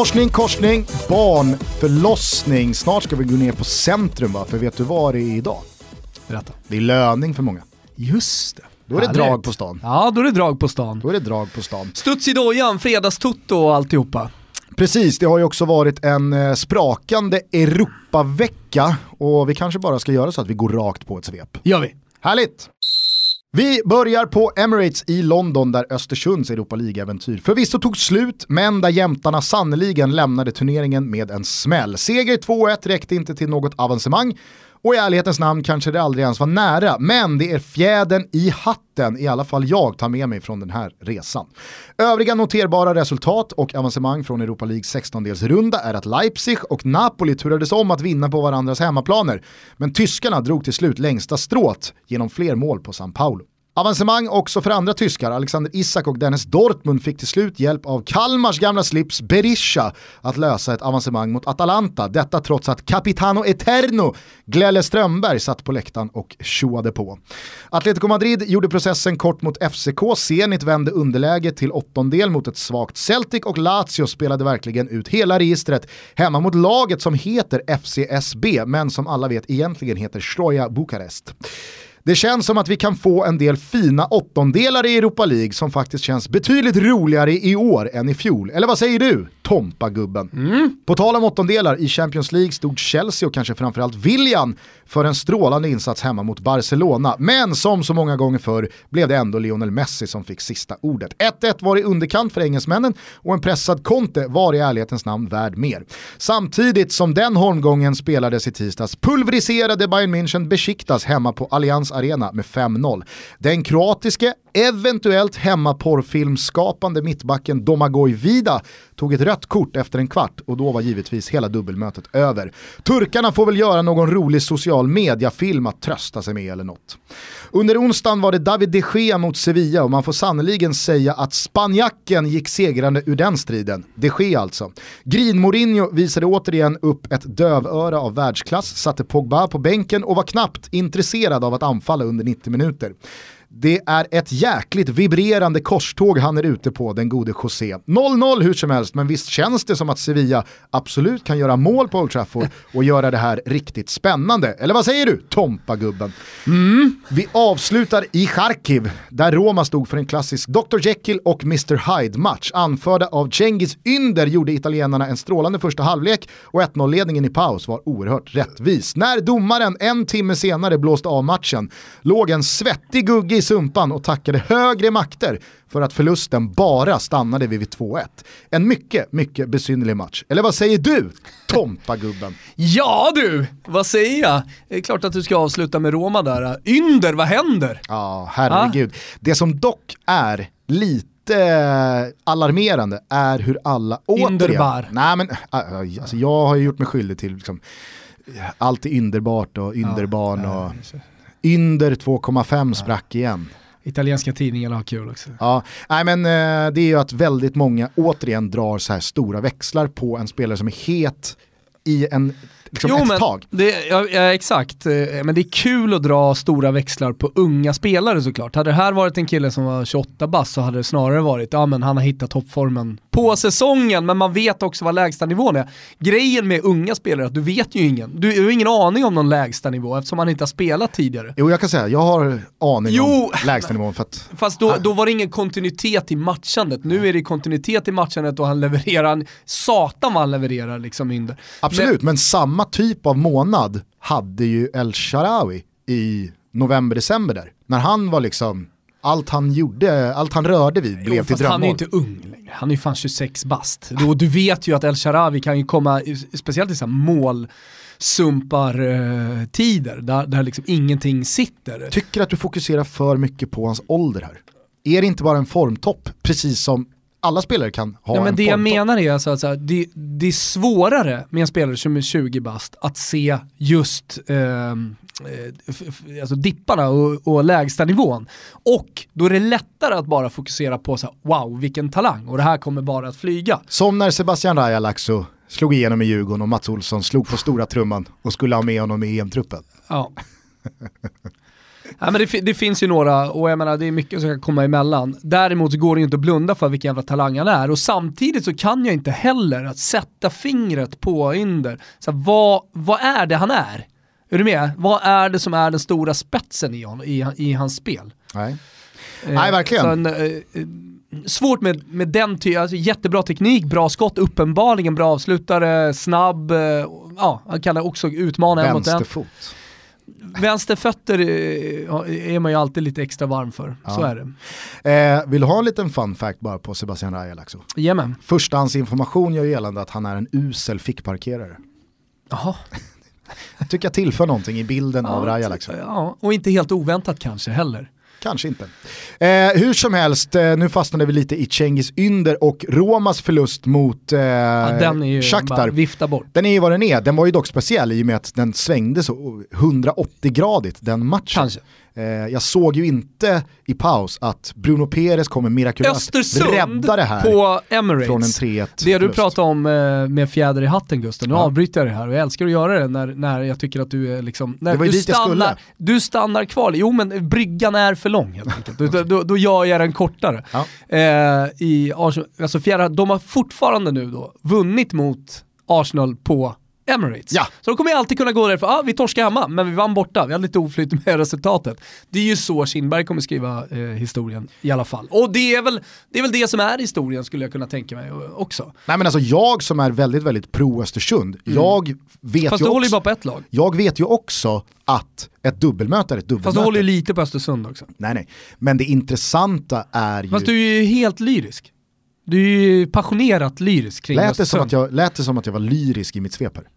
Morsning, korsning, barnförlossning. Snart ska vi gå ner på centrum va? För vet du vad det är idag? Berätta. Det är löning för många. Just det. Då är det Härligt. drag på stan. Ja, då är det drag på stan. Då är det drag på stan. Studs i dojan, fredagstutto och alltihopa. Precis, det har ju också varit en eh, sprakande Europavecka och vi kanske bara ska göra så att vi går rakt på ett svep. Gör vi. Härligt! Vi börjar på Emirates i London där Östersunds Europa League-äventyr förvisso tog slut, men där jämtarna sannoliken lämnade turneringen med en smäll. Seger 2-1 räckte inte till något avancemang och i ärlighetens namn kanske det aldrig ens var nära, men det är fjädern i hatten, i alla fall jag tar med mig från den här resan. Övriga noterbara resultat och avancemang från Europa Leagues 16-delsrunda är att Leipzig och Napoli turades om att vinna på varandras hemmaplaner, men tyskarna drog till slut längsta strået genom fler mål på San Paulo. Avancemang också för andra tyskar, Alexander Isak och Dennis Dortmund fick till slut hjälp av Kalmars gamla slips Berisha att lösa ett avancemang mot Atalanta. Detta trots att Capitano Eterno Glelle Strömberg satt på läktaren och tjoade på. Atletico Madrid gjorde processen kort mot FCK, Zenit vände underläge till åttondel mot ett svagt Celtic och Lazio spelade verkligen ut hela registret hemma mot laget som heter FCSB men som alla vet egentligen heter Stroja Bukarest. Det känns som att vi kan få en del fina åttondelar i Europa League som faktiskt känns betydligt roligare i år än i fjol. Eller vad säger du, Tompa-gubben? På tal om åttondelar, i Champions League stod Chelsea och kanske framförallt William för en strålande insats hemma mot Barcelona. Men som så många gånger förr blev det ändå Lionel Messi som fick sista ordet. 1-1 var i underkant för engelsmännen och en pressad Conte var i ärlighetens namn värd mer. Samtidigt som den holmgången spelades i tisdags pulveriserade Bayern München Besiktas hemma på Allianz Arena med 5-0. Den kroatiske, eventuellt hemmaporrfilmskapande mittbacken Domagoj Vida tog ett rött kort efter en kvart och då var givetvis hela dubbelmötet över. Turkarna får väl göra någon rolig social media-film att trösta sig med eller något. Under onsdagen var det David de Gea mot Sevilla och man får sannoliken säga att spanjacken gick segrande ur den striden. De Gea alltså. Grin Mourinho visade återigen upp ett dövöra av världsklass, satte Pogba på bänken och var knappt intresserad av att anfalla under 90 minuter. Det är ett jäkligt vibrerande korståg han är ute på, den gode José. 0-0 hur som helst, men visst känns det som att Sevilla absolut kan göra mål på Old Trafford och göra det här riktigt spännande. Eller vad säger du, Tompa-gubben? Vi avslutar i Charkiv, där Roma stod för en klassisk Dr. Jekyll och Mr. Hyde-match. Anförda av Cengiz Ynder gjorde italienarna en strålande första halvlek och 1-0-ledningen i paus var oerhört rättvis. När domaren en timme senare blåste av matchen låg en svettig gugge i sumpan och tackade högre makter för att förlusten bara stannade vid 2-1. En mycket, mycket besynnerlig match. Eller vad säger du, Tompa-gubben? Ja du, vad säger jag? Det är klart att du ska avsluta med Roma där. Ynder, vad händer? Ja, herregud. Det som dock är lite eh, alarmerande är hur alla återigen... Ynderbar. Nej men, äh, alltså, jag har ju gjort mig skyldig till liksom, allt är ynderbart och ynderbarn och ynder 2,5 sprack igen. Italienska tidningar har kul också. Ja, nej men eh, det är ju att väldigt många återigen drar så här stora växlar på en spelare som är het i en, liksom ett men tag. Det, ja, ja, exakt, Eh, men det är kul att dra stora växlar på unga spelare såklart. Hade det här varit en kille som var 28 bast så hade det snarare varit, ja men han har hittat toppformen på säsongen, men man vet också vad lägsta nivån är. Grejen med unga spelare är att du vet ju ingen, du har ingen aning om någon lägsta nivå eftersom han inte har spelat tidigare. Jo jag kan säga, jag har aning Jo. om lägstanivån för att Fast då, då var det ingen kontinuitet i matchandet. Nu är det kontinuitet i matchandet och han levererar, satan vad han levererar liksom Ynder. Absolut, men, samma typ av månad hade ju El Sharawi i november-december där. När han var liksom, allt han gjorde, allt han rörde vid blev Jo, till fast han är drömmål. ju inte ung längre. Han är ju fan 26 bast. Och du vet ju att El Sharawi kan ju komma, speciellt i så här målsumpartider, där, där liksom ingenting sitter. Tycker att du fokuserar för mycket på hans ålder här. Är det inte bara en formtopp, precis som alla spelare kan ha Ja, men en det jag menar är alltså att så här, det, det är svårare med en spelare som är 20 bast att se just ehm, eh, alltså dipparna och, och lägsta nivån. Och då är det lättare att bara fokusera på så här, wow vilken talang och det här kommer bara att flyga. Som när Sebastian Rajalaxo slog igenom i Djurgården och Mats Olsson slog på stora trumman och skulle ha med honom i EM-truppen. Ja. Ja, men det, det, finns ju några och jag menar det är mycket som kan komma emellan. Däremot går det ju inte att blunda för vilken jävla talang han är och samtidigt så kan jag inte heller att sätta fingret på Ynder. Så här, vad, vad är det han är? Är du med? Vad är det som är den stora spetsen i, hon, i, i hans spel? Nej, eh, Nej verkligen. En, eh, eh, svårt med, med den typen, alltså jättebra teknik, bra skott, uppenbarligen bra avslutare, snabb, eh, ja, han kan också utmana en mot en. Vänsterfot. Vänsterfötter är man ju alltid lite extra varm för, ja. så är det. Eh, vill du ha en liten fun fact bara på Sebastian Rajalaxo? Jajamän. Förstahandsinformation gör gällande att han är en usel fickparkerare. Jaha. tycker jag tillför någonting i bilden ja, av Rajalaxo. Ja, och inte helt oväntat kanske heller. Kanske inte. Eh, hur som helst, eh, nu fastnade vi lite i Cengiz Ynder och Romas förlust mot eh, ja, den är ju Shakhtar. vifta bort. Den är ju vad den är, den var ju dock speciell i och med att den svängde så 180-gradigt den matchen. Kanske. Eh, jag såg ju inte i paus att Bruno Perez kommer mirakulöst rädda det här på Emirates. från en 3-1 Det du pratade om eh, med fjäder i hatten Gusten, nu ja. avbryter jag det här och jag älskar att göra det när, när jag tycker att du är liksom, när du, stannar, du stannar kvar. Jo men bryggan är för lång helt enkelt. då, då, då gör jag den kortare. Ja. Eh, i, alltså fjäder, de har fortfarande nu då vunnit mot Arsenal på Emirates. Ja. Så de kommer alltid kunna gå därifrån, ah, vi torskade hemma, men vi vann borta, vi hade lite oflyt med resultatet. Det är ju så Kindberg kommer skriva eh, historien i alla fall. Och det är, väl, det är väl det som är historien skulle jag kunna tänka mig också. Nej men alltså jag som är väldigt, väldigt pro Östersund, mm. jag vet Fast ju du håller ju bara på ett lag. Jag vet ju också att ett dubbelmöte är ett dubbelmöte. Fast du håller ju lite på Östersund också. Nej nej, men det intressanta är ju... Fast du är ju helt lyrisk. Du är ju passionerat lyrisk kring lät Östersund. Det som att jag, lät det som att jag var lyrisk i mitt svep här?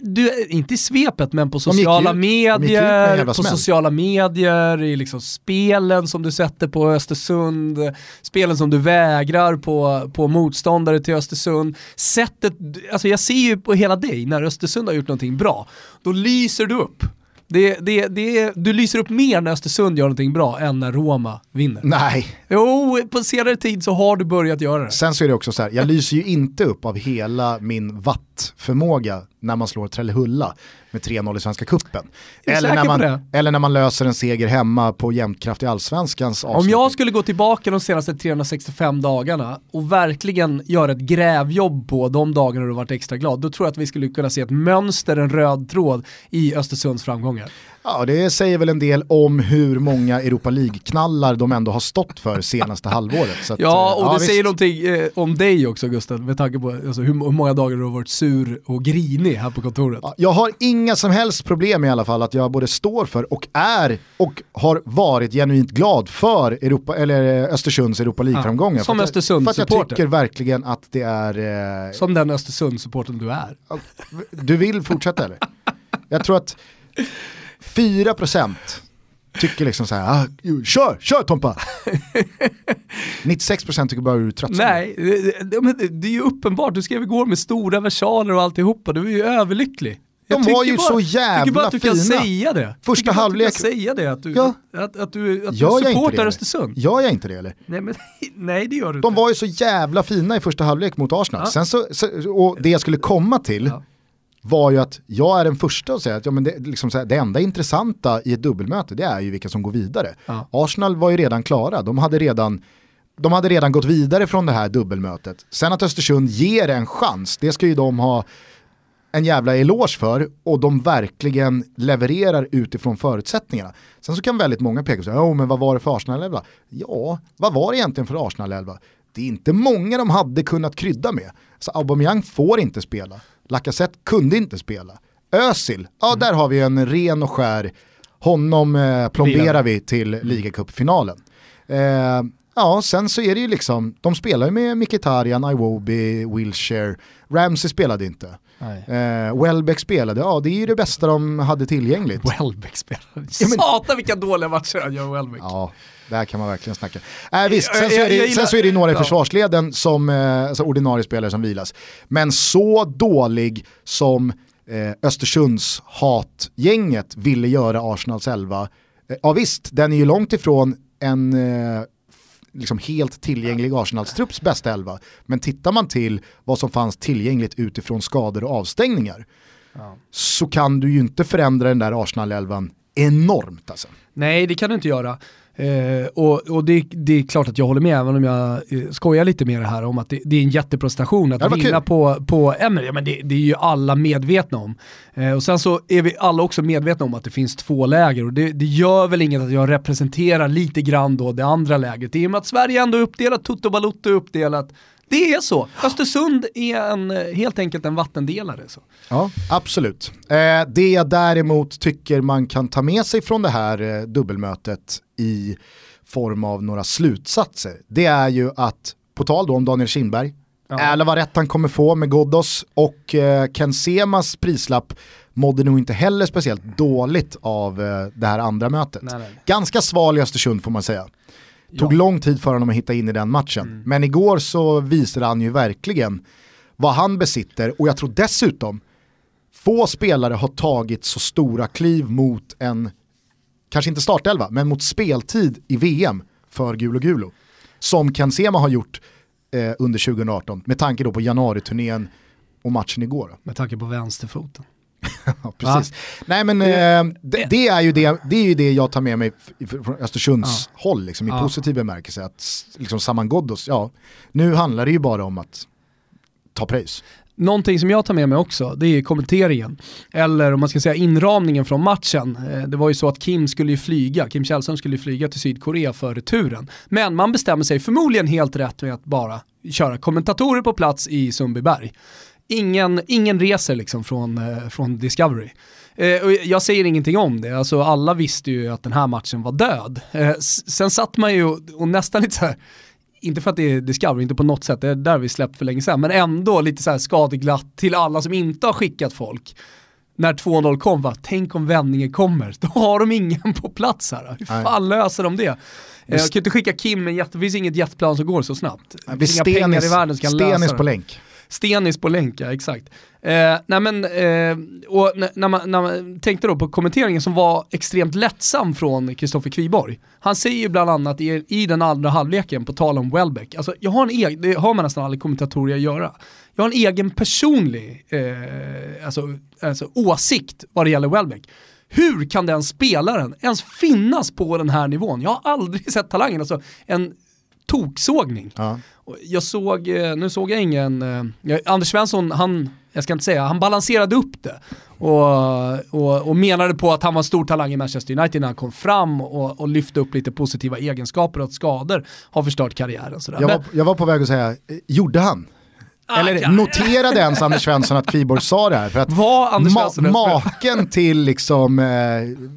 Du, inte i svepet men på sociala ut, medier, på sociala medier, i liksom spelen som du sätter på Östersund, spelen som du vägrar på, på motståndare till Östersund. Sättet, alltså jag ser ju på hela dig när Östersund har gjort någonting bra, då lyser du upp. Det, det, det, du lyser upp mer när Östersund gör någonting bra än när Roma vinner. Nej. Jo, på senare tid så har du börjat göra det. Sen så är det också så här, jag lyser ju inte upp av hela min wattförmåga när man slår Trellehulla med 3-0 i Svenska Cupen. Eller när, man, eller när man löser en seger hemma på jämtkraft i allsvenskans avslutning. Om jag skulle gå tillbaka de senaste 365 dagarna och verkligen göra ett grävjobb på de dagarna du varit extra glad, då tror jag att vi skulle kunna se ett mönster, en röd tråd i Östersunds framgångar. Ja, det säger väl en del om hur många Europa League-knallar de ändå har stått för senaste halvåret. Att, ja, och ja, det visst. säger någonting eh, om dig också Gusten, med tanke på alltså, hur, hur, många dagar du har varit sur och grinig här på kontoret. Ja, jag har inga som helst problem i alla fall att jag både står för och är och har varit genuint glad för Europa, eller eh, Östersunds Europa League-framgångar. Ja, som Östersund-supporter. För att jag tycker verkligen att det är... Eh... Som den Östersund-supporten du är. Du vill fortsätta eller? Jag tror att 4% tycker liksom så här, ah, kör, kör Tompa! 96% tycker bara du är trött. Nej, det, det, det, är ju uppenbart, du skrev igår med stora versaler och alltihopa, du är ju överlycklig. De var ju bara, så jävla fina. Jag tycker bara att du fina. kan säga det. Första halvlek. Kan säga det, att du, ja. att, att du, att du supportar Östersund. Gör jag inte det eller? Nej, men, nej det gör du De inte. var ju så jävla fina i första halvlek mot Arsenal. Ja. Sen så, så, och det jag skulle komma till, ja var ju att jag är den första att säga att ja, men det, liksom så här, det enda intressanta i ett dubbelmöte det är ju vilka som går vidare. Ja. Arsenal var ju redan klara, de hade redan, de hade redan gått vidare från det här dubbelmötet. Sen att Östersund ger en chans, det ska ju de ha en jävla eloge för och de verkligen levererar utifrån förutsättningarna. Sen så kan väldigt många peka på, oh, men vad var det för Arsenal-elva? Ja, vad var det egentligen för Arsenal-elva? Det är inte många de hade kunnat krydda med. Så Aubameyang får inte spela. Lacazette kunde inte spela. Özil, ja mm. där har vi en ren och skär, honom eh, plomberar vi till ligacupfinalen. Eh, ja, sen så är det ju liksom, de spelar ju med Mkhitaryan, Iwobi, Wilshire, Ramsey spelade inte. Eh, Welbeck spelade, ja det är ju det bästa de hade tillgängligt. Welbeck spelade, ja, men... satan vilka dåliga matcher han gör Welbeck. Ja, där kan man verkligen snacka. Äh, visst, sen så, är det, sen så är det några i försvarsleden som eh, alltså ordinarie spelare som vilas. Men så dålig som eh, Östersunds hatgänget ville göra Arsenals elva. Eh, ja visst, den är ju långt ifrån en eh, liksom helt tillgänglig Arsenalstrupps bästa elva. Men tittar man till vad som fanns tillgängligt utifrån skador och avstängningar ja. så kan du ju inte förändra den där Arsenal-elvan enormt alltså. Nej, det kan du inte göra. Eh, och, och det, det, är klart att jag håller med, även om jag eh, skojar lite med det här om att det, det är en jätteprestation att vinna kul. på, på Emery. Ja, men det, det, är ju alla medvetna om. Eh, och sen så är vi alla också medvetna om att det finns två läger och det, det gör väl inget att jag representerar lite grann då det andra lägret. I och med att Sverige ändå är uppdelat, Toto Balotto är uppdelat, det är så. Östersund är en, helt enkelt en vattendelare. Så. Ja, absolut. Eh, det jag däremot tycker man kan ta med sig från det här eh, dubbelmötet i form av några slutsatser, det är ju att, på tal då om Daniel Kindberg, ja. eller vad rätt han kommer få med Ghoddos och eh, Ken Semas prislapp mådde nog inte heller speciellt dåligt av eh, det här andra mötet. Nej, nej. Ganska sval i Östersund får man säga. Tog ja. lång tid för honom att hitta in i den matchen. Mm. Men igår så visade han ju verkligen vad han besitter och jag tror dessutom få spelare har tagit så stora kliv mot en, kanske inte startelva, men mot speltid i VM för Gulo Gulo. Som Ken Sema har gjort eh, under 2018 med tanke då på januariturnén och matchen igår. Med tanke på vänsterfoten. precis. Ja. Nej men eh, det, det, är ju det, det är ju det jag tar med mig från Östersunds ja. håll liksom, i ja. positiv bemärkelse. Att liksom Saman Ghoddos, ja, nu handlar det ju bara om att ta pröjs. Någonting som jag tar med mig också, det är kommenteringen. Eller om man ska säga inramningen från matchen. Eh, det var ju så att Kim skulle ju flyga, Kim Källström skulle ju flyga till Sydkorea för returen. Men man bestämmer sig förmodligen helt rätt med att bara köra kommentatorer på plats i Sundbyberg ingen, ingen reser liksom från, eh, från Discovery. Eh, jag säger ingenting om det, alltså alla visste ju att den här matchen var död. Eh, sen satt man ju och, och nästan lite så här, inte för att det är Discovery, inte på något sätt, det är där vi släppt för länge sedan, men ändå lite så här skadeglatt till alla som inte har skickat folk. När 2-0 kom, va? tänk om vändningen kommer, då har de ingen på plats här. Hur fan Nej. löser de det? Jag kan inte skicka Kim, men det finns inget jetplan som går så snabbt. Det finns inga pengar i världen som kan lösa det. Stenis på länk. Stenis på länk, ja exakt. Eh, nej men, eh, och när man, när man tänkte då på kommenteringen som var extremt lättsam från Kristoffer Kviborg. Han säger ju bland annat i, i den andra halvleken, på tal om Welbeck, alltså jag har en egen, det har man nästan aldrig kommentatorer att göra. Jag har en egen personlig eh, alltså, alltså, åsikt vad det gäller Welbeck. Hur kan den spelaren ens finnas på den här nivån? Jag har aldrig sett talangen, alltså en toksågning. Ja. Jag såg, eh, nu såg jag ingen, eh, Anders Svensson, han, jag ska inte säga, han balanserade upp det. Och, och, och menade på att han var stor talang i Manchester United när han kom fram och, och lyfte upp lite positiva egenskaper och att skador har förstört karriären. Sådär. Jag, var, jag var på väg att säga, gjorde han? Ah, Eller noterade ens Anders Svensson att Kviborg sa det här? För att ma maken till liksom eh,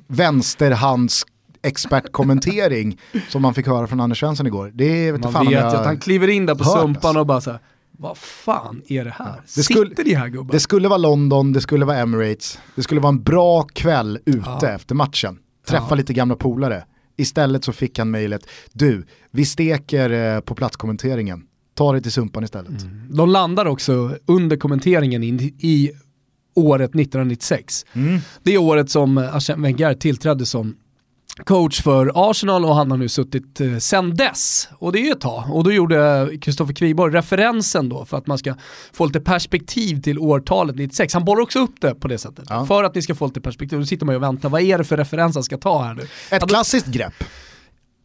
vänsterhands expertkommentering som man fick höra från Anders Svensson igår. Det vet man fan vet att han kliver in där på hört, sumpan alltså. och bara så här, vad fan är det här? Det skulle, Sitter de här gubbarna? Det skulle vara London, det skulle vara Emirates, det skulle vara en bra kväll ute ja. efter matchen. Träffa ja. lite gamla polare. Istället så fick han mejlet, du, vi steker eh, på platskommenteringen. Ta det till Sumpan istället. Mm. De landar också under kommenteringen in i året 1996. Mm. Det är året som Arsene Wenger tillträdde som coach för Arsenal och han har nu suttit eh, sen dess. Och det är ju ett tag. Och då gjorde Kristoffer Kviborg referensen då för att man ska få lite perspektiv till årtalet 96. Han borrar också upp det på det sättet. Ja. För att ni ska få lite perspektiv. Då sitter man ju och väntar, vad är det för referens han ska ta här nu? Ett ja, klassiskt grepp.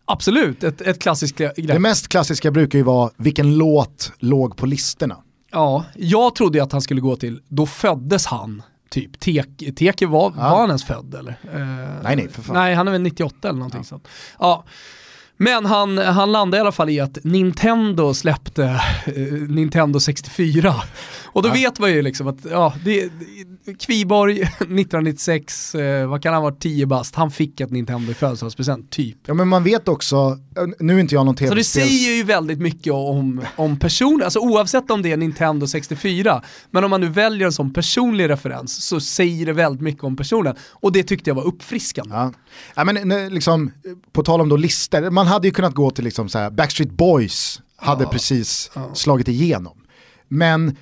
Absolut, ett, ett klassiskt grepp. Det mest klassiska brukar ju vara vilken låt låg på listorna. Ja, jag trodde att han skulle gå till Då föddes han typ. Teke, Teke var, ja. var han ens född eller? Uh, nej nej för fan. Nej han är väl 98 eller någonting ja. sånt. Ja. Men han, han landade i alla fall i att Nintendo släppte uh, Nintendo 64. Och då ja. vet man ju liksom att, ja, det, Kviborg 1996, eh, vad kan han vara, 10 bast, han fick ett Nintendo i födelsedagspresent, typ. Ja men man vet också, nu är inte jag någon tv Så det säger ju väldigt mycket om, om personer, alltså oavsett om det är Nintendo 64, men om man nu väljer en sån personlig referens så säger det väldigt mycket om personen. Och det tyckte jag var uppfriskande. Ja, ja men liksom, på tal om då listor, man hade ju kunnat gå till liksom så här, Backstreet Boys, hade ja. precis ja. slagit igenom. Men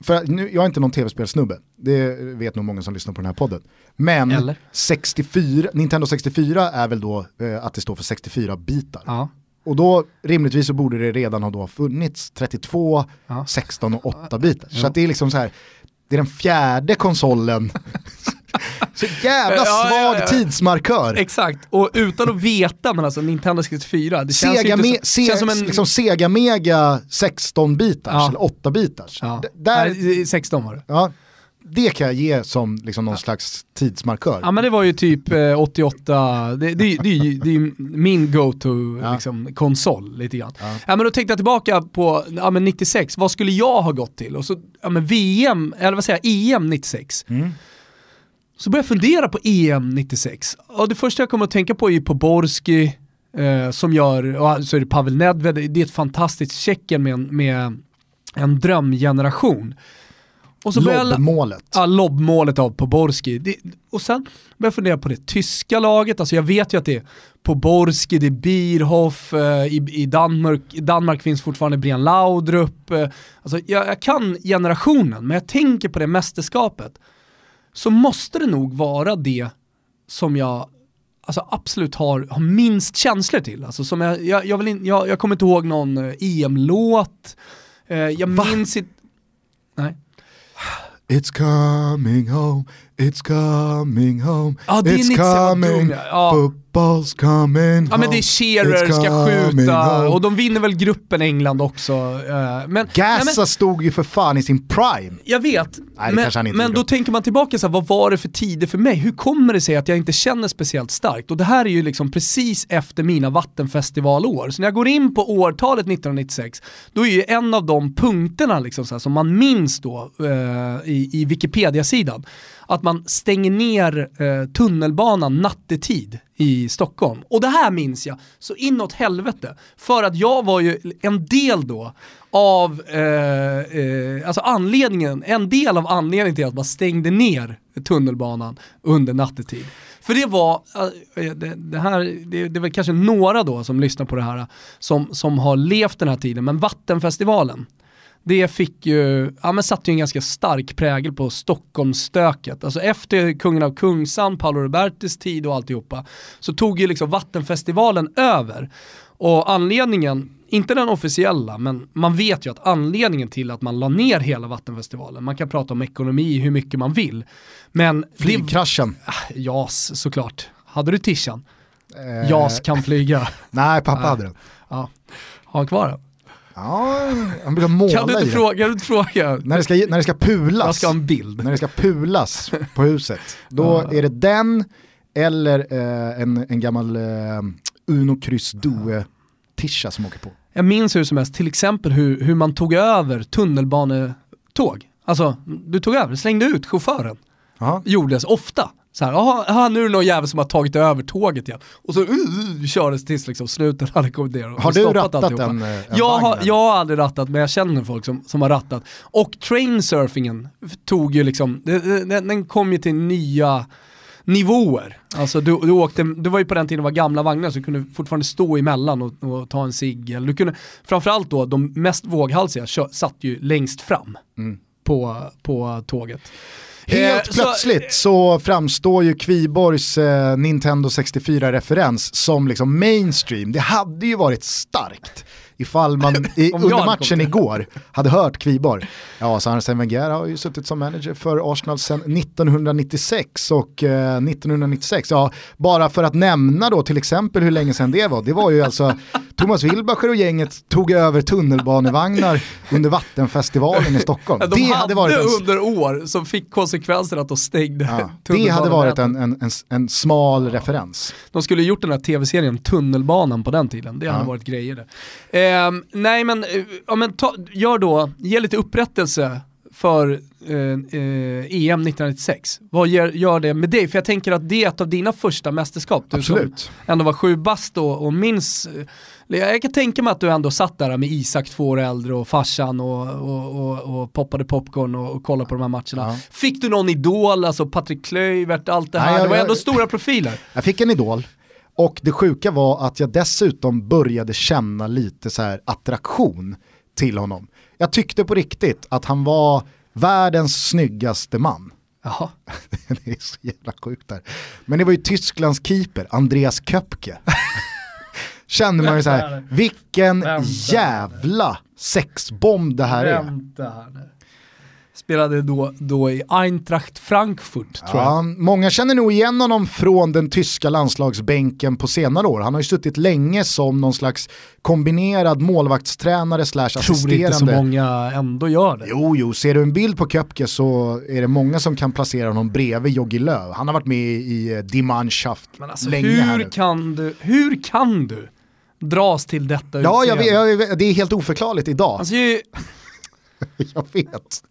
för nu, jag är inte någon tv-spelsnubbe, det vet nog många som lyssnar på den här podden. Men 64, Nintendo 64 är väl då eh, att det står för 64 bitar. Ja. Och då rimligtvis så borde det redan ha då funnits 32, ja. 16 och 8 bitar. Ja. Så att det är liksom så här, det är den fjärde konsolen Så jävla Ja, svag ja, ja. tidsmarkör. Exakt, och utan att veta, men alltså Nintendo 64, det känns Sega, ju inte se, känns som en... liksom Sega Mega 16-bitars Ja. eller 8-bitars. ja. D- Där, Nej, 16 var det. ja, det kan jag ge som liksom någon slags tidsmarkör. Ja men det var ju typ eh, 88, det, det, det, det, är ju- det är ju min go-to Ja. liksom, konsol lite grann. Ja. Ja. men då tänkte jag tillbaka på ja, men 96, vad skulle jag ha gått till? Och så, ja, men VM, eller vad säger jag, EM 96. Mm. Så började jag fundera på EM 96. Och det första jag kommer att tänka på är Poborski, eh, som gör, och så är det Pavel Nedved, det är ett fantastiskt Tjeckien med, en- med en drömgeneration. Och så Lobbmålet. Ja, lobbmålet av Poborski. Det, och sen började jag fundera på det tyska laget, alltså jag vet ju att det är Poborski, det är Bierhoff, eh, i, i, Danmark, i Danmark finns fortfarande Brian Laudrup. Eh, alltså jag, jag kan generationen, men jag tänker på det mästerskapet. Så måste det nog vara det som jag alltså absolut har, har minst känslor till. Alltså som jag, jag, jag, in, jag, jag kommer inte ihåg någon eh, EM-låt, eh, jag Va? minns inte... Nej. It's coming home, it's coming home, Ja, det är it's 96, vad dum coming. Ja. football's coming Ja men det är home, Shearer, ska skjuta home. och de vinner väl gruppen England också. eh, Men, Gassa nej, men, stod ju för fan i sin prime. jag vet, Nej, men, men då tänker man tillbaka så här, vad var det för tider för mig? Hur kommer det sig att jag inte känner speciellt starkt? Och det här är ju liksom precis efter mina vattenfestivalår. Så när jag går in på årtalet 1996, då är ju en av de punkterna liksom så här, som man minns då eh, i, i Wikipedia-sidan, att man stänger ner eh, tunnelbanan nattetid i Stockholm. Och det här minns jag så inåt helvete. För att jag var ju en del då av, eh, eh, alltså anledningen, en del av anledningen till att man stängde ner tunnelbanan under nattetid. För det var, eh, eh, det, det här, det, det var kanske några då som lyssnar på det här som, som har levt den här tiden, men Vattenfestivalen, det fick ju, ja men satte ju en ganska stark prägel på Stockholmsstöket. Alltså efter kungen av Kungsan, Paolo Robertis tid och alltihopa, så tog ju liksom Vattenfestivalen över. Och anledningen, inte den officiella, men man vet ju att anledningen till att man la ner hela Vattenfestivalen, man kan prata om ekonomi hur mycket man vill, men det, Flygkraschen. Ah, JAS såklart. Hade du tishan? Eh, JAS kan flyga. Nej, pappa hade den. Ja. Har han kvar den? Ja, han brukar måla Kan du i inte den. fråga? Kan du inte fråga? När det ska, när det ska pulas. Jag ska ha en bild. när det ska pulas på huset, då är det den eller eh, en, en gammal eh, Uno Kryss Due tisha som åker på. Jag minns hur som helst, till exempel hur, hur man tog över tunnelbanetåg. Alltså, du tog över, slängde ut chauffören. Jaha. Gjordes ofta. Så här, "Jaha, jaha, nu är det någon jävel som har tagit över tåget igen. Och så uh, uh, kördes tills liksom slutet hade kommit ner. och Har du rattat alltihopa. en, eh, en jag, har, jag har aldrig rattat, men jag känner folk som, som har rattat. Och trainsurfingen tog ju liksom, den, den kom ju till nya nivåer. Alltså du, du åkte, det var ju på den tiden det var gamla vagnar så du kunde fortfarande stå emellan och, och ta en cigg. Du kunde, framförallt då, de mest våghalsiga satt ju längst fram Mm. på, på tåget. Helt Eh, så- plötsligt så, framstår ju Kviborgs eh, Nintendo 64-referens som liksom mainstream. Det hade ju varit starkt ifall man i, under matchen igår hade hört Kviborg. Ja, så Arsene Wenger har ju suttit som manager för Arsenal sedan 1996 och eh, 1996, ja, bara för att nämna då till exempel hur länge sedan det var, det var ju alltså Thomas Wilbacher och gänget tog över tunnelbanevagnar under Vattenfestivalen i Stockholm. De det hade hade varit en under år som fick konsekvensen att de stängde Ja, det hade varit en, en, en, en smal referens. De skulle gjort den här tv-serien Tunnelbanan på den tiden, det hade Ja. varit grejer det. Ehm, nej men, eh, ja, men ta, gör då, ge lite upprättelse för eh, eh, EM 1996. Vad gör, gör det med dig? För jag tänker att det är ett av dina första mästerskap. Du Absolut. som ändå var sju bast och, och minns, eh, jag kan tänka mig att du ändå satt där med Isak två år äldre och farsan och, och, och, och poppade popcorn och, och kollade på de här matcherna. Ja. Fick du någon idol, alltså Patrik Klöivert, allt det här? Nej, jag- det var jag- ändå stora profiler. Jag fick en idol och det sjuka var att jag dessutom började känna lite så här attraktion till honom. Jag tyckte på riktigt att han var världens snyggaste man. Jaha. det är så jävla sjukt där. Men det var ju Tysklands keeper, Andreas Köpke. Kände man ju så här, vilken Vänta. jävla sexbomb det här är. Vänta här nu. Spelade då, då i Eintracht Frankfurt tror Ja, jag. många känner nog igen honom från den tyska landslagsbänken på senare år. Han har ju suttit länge som någon slags kombinerad målvaktstränare slash Tror inte så assisterande. många ändå gör det. Jo, jo, ser du en bild på Köpke så är det många som kan placera honom bredvid Jogi Löw. Han har varit med i Die Mannschaft Men alltså, länge här hur nu. kan, du, hur kan du dras till detta Ja, jag vet, jag vet, det är helt oförklarligt idag. Alltså, ju- jag vet.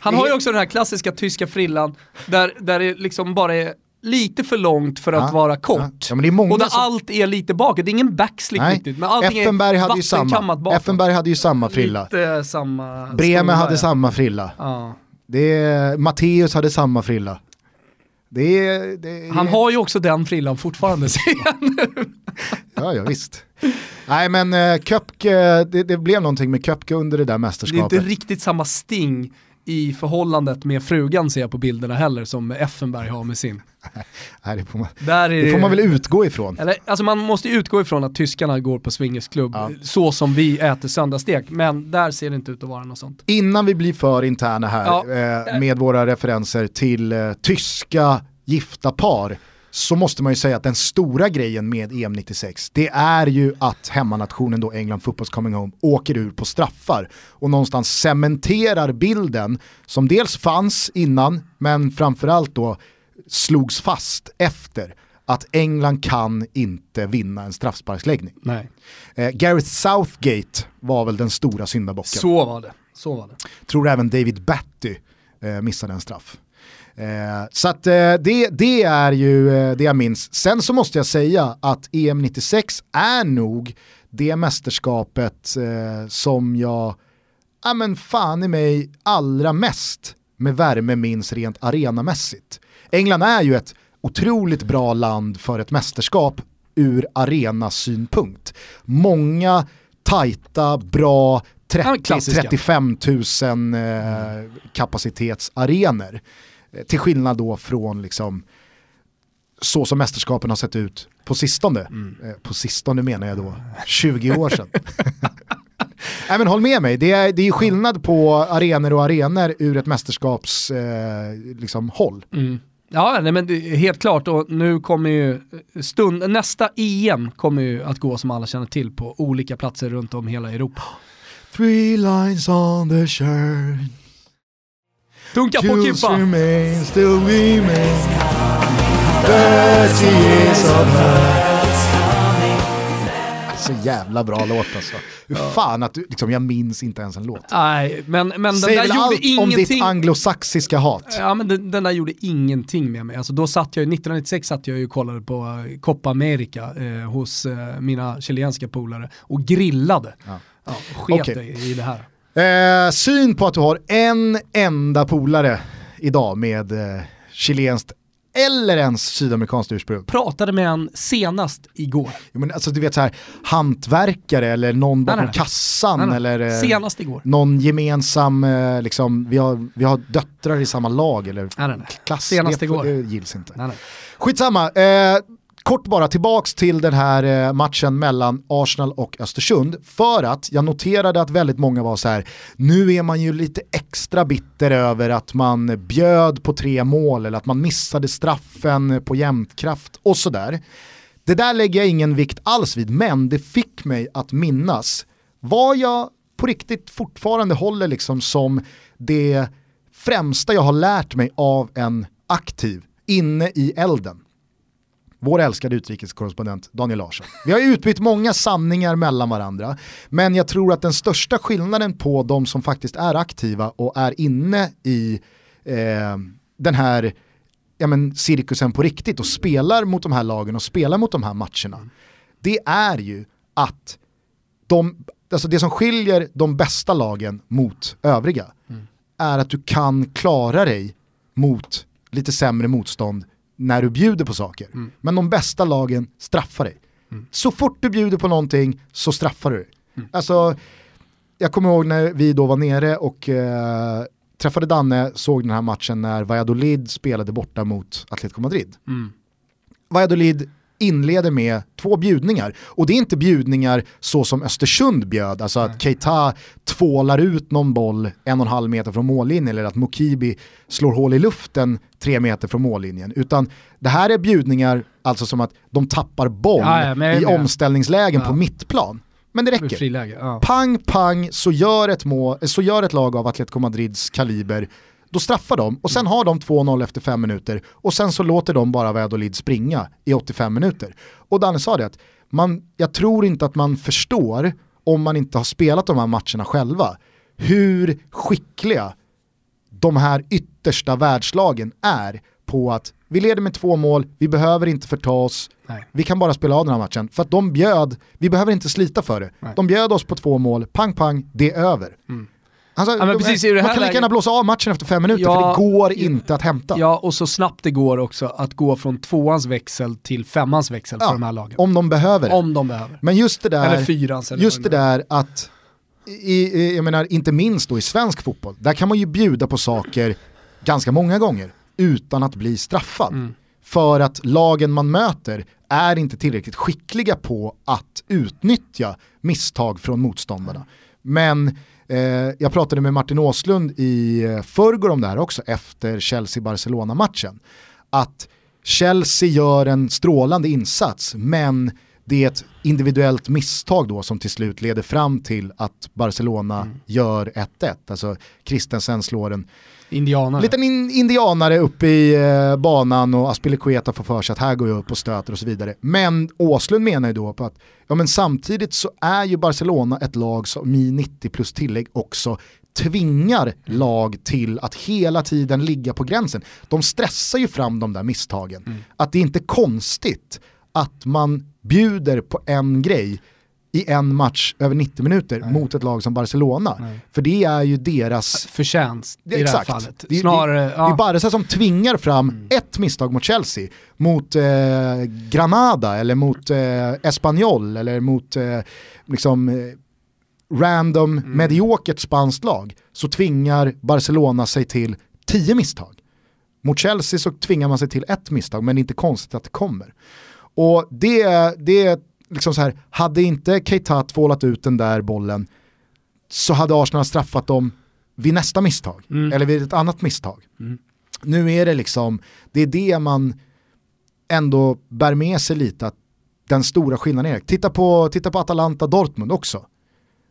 han har ju också den här klassiska tyska frillan där, där det liksom bara är lite för långt för att Ja, vara ja. kort. Ja, många och där som- allt är lite bakåt, det är ingen backslick Nej, riktigt. Men allting Effenberg är hade ju samma. bakåt. Effenberg hade ju samma frilla. Lite samma Bremer hade ja. samma frilla. Ja. Det är, Matteus hade samma frilla. Det är, det är, Han har ju också den frillan fortfarande ser jag nu. Ja, ja visst. Nej men uh, Köpke, det, det blev någonting med Köpke under det där Det är mästerskapet. inte riktigt samma sting i förhållandet med frugan ser jag på bilderna heller som Effenberg har med sin. Nej, det, får man, Där är det får man väl utgå ifrån. Eller, alltså man måste utgå ifrån att tyskarna går på swingersklubb Ja. så som vi äter söndagsstek, men där ser det inte ut att vara något sånt. Innan vi blir för interna här Ja. eh, med våra referenser till eh, tyska gifta par så måste man ju säga att den stora grejen med EM 96 det är ju att hemmanationen då England Football's Coming Home åker ur på straffar och någonstans cementerar bilden som dels fanns innan men framförallt då slogs fast efter att England kan inte vinna en straffsparksläggning. Nej. Eh, Gareth Southgate var väl den stora syndabocken Så var det. Så var det. tror även David Batty eh, missade en straff. Eh, så att eh, det, det är ju eh, det jag minns. Sen så måste jag säga att EM 96 är nog det mästerskapet som jag, ja men fan i mig allra mest med värme minns rent arenamässigt. England är ju ett otroligt bra land för ett mästerskap ur arenasynpunkt. Många tajta, bra, Ja, klassiska. 30-35 000 eh, kapacitetsarenor. Eh, Till skillnad då från liksom så som mästerskapen har sett ut på sistone. Eh, på sistone menar jag då 20 år sedan. Nej, men håll med mig, det är, det är skillnad på arenor och arenor ur ett mästerskaps eh, liksom, håll. Mm. Ja, nej, men helt klart och nu kommer ju stund, nästa EM kommer ju att gå som alla känner till på olika platser runt om hela Europa. Three lines on the shirt, Dunka på Kimpa! remain, still remain, 30 years of her. Så jävla bra låt alltså. Hur fan att du, liksom, jag minns inte ens en låt. Nej, men, men den Säg där väl gjorde allt om ditt ingenting. anglosaxiska hat. Ja men den, den där gjorde ingenting med mig. Alltså då satt jag, 1996 satt jag ju och kollade på eh, Copa America eh, hos eh, mina chilenska polare och grillade. Ja. Ja, sket i, i det här. Eh, syn på att du har en enda polare idag med eh, chilenskt eller ens sydamerikanskt ursprung. Pratade med en senast igår. Jo, men alltså, du vet så här, hantverkare eller någon bakom nej, nej. kassan Nej, nej. eller eh, Senast igår. någon gemensam, eh, liksom, vi har, vi har döttrar i samma lag eller Nej, nej, nej. klass. Senast det, igår. det gills inte. Nej, nej. Skitsamma, eh, kort bara tillbaks till den här eh, matchen mellan Arsenal och Östersund. För att jag noterade att väldigt många var så här, nu är man ju lite extra bitter över att man bjöd på tre mål eller att man missade straffen på jämtkraft och sådär. Det där lägger jag ingen vikt alls vid, men det fick mig att minnas vad jag på riktigt fortfarande håller liksom som det främsta jag har lärt mig av en aktiv inne i elden. Vår älskade utrikeskorrespondent Daniel Larsson. Vi har utbytt många sanningar mellan varandra, men jag tror att den största skillnaden på de som faktiskt är aktiva och är inne i eh, den här ja, men, cirkusen på riktigt och spelar mot de här lagen och spelar mot de här matcherna, det är ju att de, alltså det som skiljer de bästa lagen mot övriga är att du kan klara dig mot lite sämre motstånd när du bjuder på saker. Men de bästa lagen straffar dig. Så fort du bjuder på någonting så straffar du dig. Alltså, jag kommer ihåg när vi då var nere och eh, träffade Danne, såg den här matchen när Valladolid spelade borta mot Atletico Madrid. Mm. Valladolid inleder med två bjudningar. Och det är inte bjudningar så som Östersund bjöd, alltså att Keita tvålar ut någon boll en och en halv meter från mållinjen eller att Mokibi slår hål i luften tre meter från mållinjen. Utan det här är bjudningar, alltså som att de tappar boll Ja, ja, i omställningslägen Ja. på mittplan. Men det räcker. friläge. Pang, pang, så gör, ett mål, så gör ett lag av Atletico Madrids kaliber, då straffar de och sen har de 2-0 efter fem minuter och sen så låter de bara Valladolid springa i 85 minuter. Och Danne sa det att man, jag tror inte att man förstår, om man inte har spelat de här matcherna själva, hur skickliga de här yttersta världslagen är på att vi leder med två mål, vi behöver inte förta oss, Nej. vi kan bara spela av den här matchen. För att de bjöd, vi behöver inte slita för det. Nej. De bjöd oss på två mål, pang pang, det är över. Alltså, de precis det man kan lika gärna blåsa av matchen efter fem minuter Ja, för det går ja, inte att hämta. Ja, och så snabbt det går också att gå från tvåans växel till femmans växel Ja, för de här lagen. Om de behöver. Om de behöver. Men just det där, Eller fyrans. Eller just det där att, i, i, jag menar inte minst då i svensk fotboll, där kan man ju bjuda på saker ganska många gånger utan att bli straffad. Mm. För att lagen man möter är inte tillräckligt skickliga på att utnyttja misstag från motståndarna. Men jag pratade med Martin Åslund i eh, förrgår om det här också efter Chelsea-Barcelona-matchen. Att Chelsea gör en strålande insats men det är ett individuellt misstag då som till slut leder fram till att Barcelona gör 1-1. Alltså Christensen slår en Indianare. liten in, indianare uppe i eh, banan och Aspilicueta får för sig att här går jag upp och stöter och så vidare. Men Åslund menar ju då på att ja, men samtidigt så är ju Barcelona ett lag som i 90 plus tillägg också tvingar lag till att hela tiden ligga på gränsen. De stressar ju fram de där misstagen. Att det är inte konstigt att man bjuder på en grej i en match över 90 minuter mot ett lag som Barcelona. Nej. För det är ju deras Förtjänst det- i det här exakt. fallet. Det, Snarare, det, det ja. är Barca som tvingar fram Mm. ett misstag mot Chelsea, mot eh, Granada eller mot eh, Espanyol eller mot eh, liksom, eh, random Mm. mediokert spanskt lag så tvingar Barcelona sig till tio misstag. Mot Chelsea så tvingar man sig till ett misstag men det är inte konstigt att det kommer. Och det, det är liksom så här, hade inte Keita tvålat ut den där bollen så hade Arsenal straffat dem vid nästa misstag. Mm. Eller vid ett annat misstag. Mm. Nu är det liksom, det är det man ändå bär med sig lite, att den stora skillnaden är. Titta på, titta på Atalanta Dortmund också.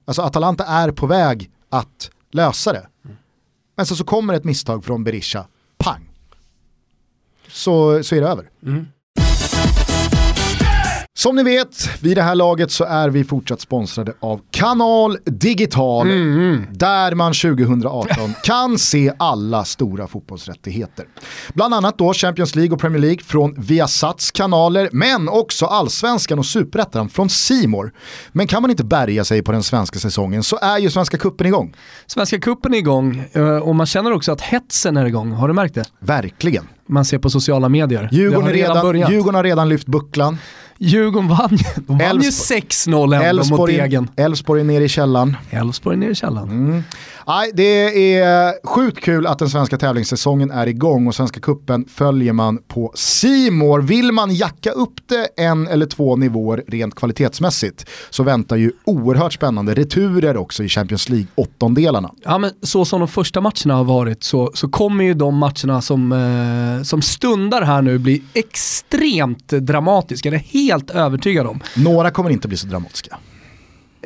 Alltså Atalanta är på väg att lösa det. Men så, så kommer ett misstag från Berisha, pang. Så, så är det över. Mm. Som ni vet, vid det här laget så är vi fortsatt sponsrade av Kanal Digital. Där man 2018 kan se alla stora fotbollsrättigheter. Bland annat då Champions League och Premier League från Viasats kanaler, men också Allsvenskan och Superettan från Simor. Men kan man inte bärga sig på den svenska säsongen så är ju Svenska Cupen igång. Svenska cupen är igång eh, och man känner också att hetsen är igång. Har du märkt det? Verkligen. Man ser på sociala medier. Djurgården, redan, redan. Djurgården har redan lyft bucklan. Djurgården vann, de vann ju Elfsborg- 6-0 ändå mot Degen. Elfsborg är nere i källaren. Elfsborg ner i källaren. Mm. Nej, det är sjukt kul att den svenska tävlingssäsongen är igång och Svenska Kuppen följer man på Simor. Vill man jacka upp det en eller två nivåer rent kvalitetsmässigt så väntar ju oerhört spännande returer också i Champions League åttondelarna. Ja men så som de första matcherna har varit så, så kommer ju de matcherna som, eh, som stundar här nu bli extremt dramatiska. Det är helt övertygad om. Några kommer inte bli så dramatiska.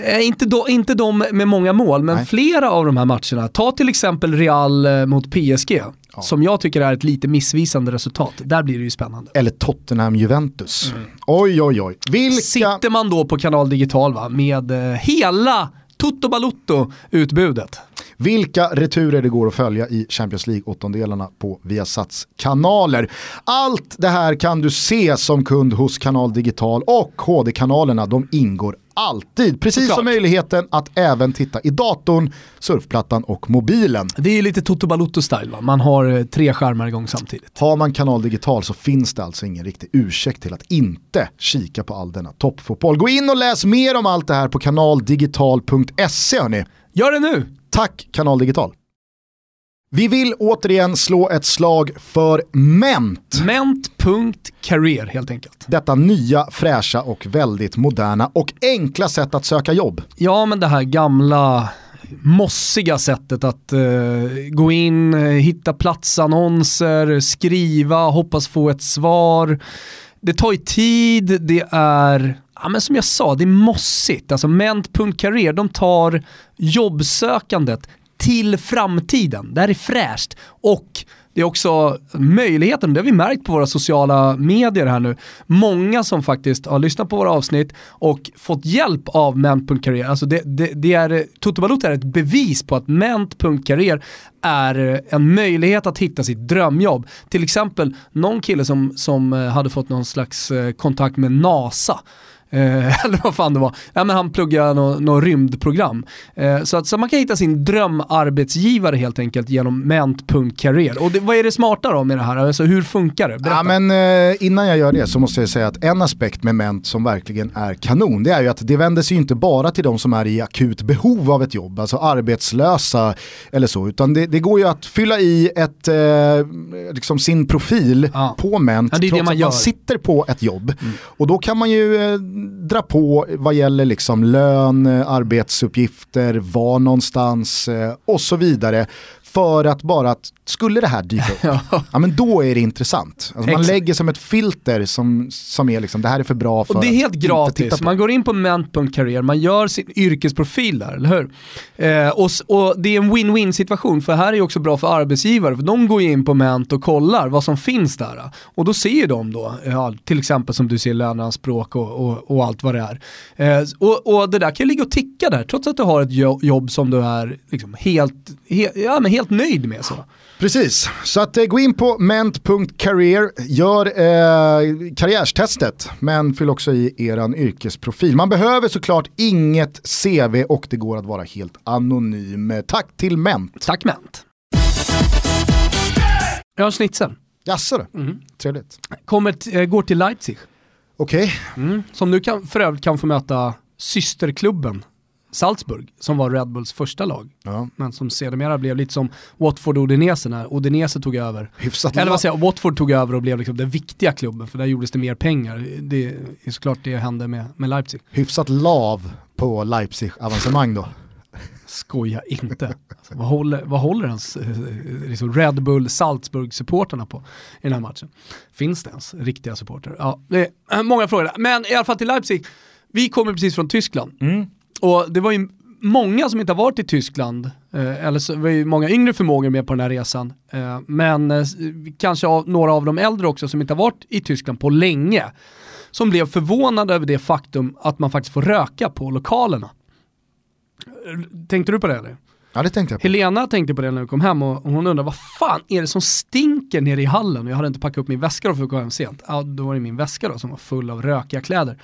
Eh, inte, då, inte de med många mål, men Nej. flera av de här matcherna. Ta till exempel Real eh, mot PSG, som jag tycker är ett lite missvisande resultat. Där blir det ju spännande. Eller Tottenham-Juventus. Oj, oj, oj. Vilka... Sitter man då på kanal digital va, med eh, hela Toto Balutto-utbudet. Vilka returer det går att följa i Champions League-åttondelarna på Viasats kanaler. Allt det här kan du se som kund hos Kanal Digital och HD-kanalerna de ingår alltid. Precis Såklart. som möjligheten att även titta i datorn, surfplattan och mobilen. Det är lite Toto Balutto-style va, man har eh, tre skärmar igång samtidigt. Har man Kanal Digital så finns det alltså ingen riktig ursäkt till att inte kika på all denna toppfotboll. Gå in och läs mer om allt det här på kanaldigital.se hörni. Gör det nu! Tack Kanal Digital. Vi vill återigen slå ett slag för Ment. Ment.career helt enkelt. Detta nya, fräscha och väldigt moderna och enkla sätt att söka jobb. Ja, men det här gamla mossiga sättet att uh, gå in, uh, hitta platsannonser, skriva, hoppas få ett svar. Det tar ju tid, det är, ja, men som jag sa, det är mossigt. Alltså Ment.career, de tar jobbsökandet till framtiden. Det här är fräscht och det är också möjligheten, det har vi märkt på våra sociala medier här nu. Många som faktiskt har lyssnat på våra avsnitt och fått hjälp av Ment.career. Alltså det, det, det är, Toto Balotto är ett bevis på att Ment.career är en möjlighet att hitta sitt drömjobb. Till exempel någon kille som, som eh, hade fått någon slags eh, kontakt med NASA Eh, eller vad fan det var. Ja, men han pluggade något no rymdprogram. Eh, så, att, så man kan hitta sin drömarbetsgivare helt enkelt genom ment.career. Och det, vad är det smarta då med det här? Alltså, hur funkar det? Ja, men, eh, innan jag gör det så måste jag säga att en aspekt med ment som verkligen är kanon, det är ju att det vänder sig inte bara till de som är i akut behov av ett jobb, alltså arbetslösa eller så, utan det, det går ju att fylla i ett, eh, liksom sin profil ja. på ment ja, trots man att man sitter på ett jobb. Mm. Och då kan man ju eh, dra på vad gäller liksom lön, eh, arbetsuppgifter, var någonstans eh, och så vidare. För att bara att, skulle det här dyka upp, ja. men då är det intressant. Alltså man lägger som ett filter som, som är liksom, det här är för bra för Och det är helt gratis, man går in på ment.career, man gör sin yrkesprofil där, eller hur? Eh, och, och det är en win-win situation, för här är också bra för arbetsgivare, för de går in på ment och kollar vad som finns där. Och då ser ju de då, ja, till exempel som du ser löneanspråk och, och, och allt vad det är. Eh, och, det där kan ju ligga och ticka där, trots att du har ett jobb som du är liksom helt, helt, ja, men helt helt nöjd med. Så. Precis, så att eh, gå in på ment.career, gör eh, karriärstestet, men fyll också i eran yrkesprofil. Man behöver såklart inget CV och det går att vara helt anonym. Tack till Ment. Tack Ment. Jag har schnitzel. Jaså du, mm. trevligt. Kommer äh, går till Leipzig. Okej. Okay. Mm. Som nu kan, för övrigt kan få möta systerklubben Salzburg, som var Red Bulls första lag. Ja. Men som sedermera blev lite som Watford och Udinese när Udinese tog över. Hyfsat Eller vad säger jag, Watford tog över och blev liksom den viktiga klubben, för där gjordes det mer pengar. Det är såklart det hände med, med Leipzig. Hyfsat lav på Leipzig-avancemang då. Skoja inte. Alltså, vad, håller, vad håller ens eh, liksom Red Bull Salzburg-supporterna på i den här matchen? Finns det ens riktiga supporter? Ja, det är många frågor. Men i alla fall till Leipzig, vi kommer precis från Tyskland. Mm. Och det var ju många som inte har varit i Tyskland, eh, eller så var ju många yngre förmågor med på den här resan, eh, men eh, kanske av, några av de äldre också som inte har varit i Tyskland på länge, som blev förvånade över det faktum att man faktiskt får röka på lokalerna. Eh, tänkte du på det eller? Ja det tänkte jag på. Helena tänkte på det när vi kom hem och hon undrade vad fan är det som stinker nere i hallen? Och jag hade inte packat upp min väska då för att gå hem sent. Ja, då var det min väska då som var full av rökiga kläder.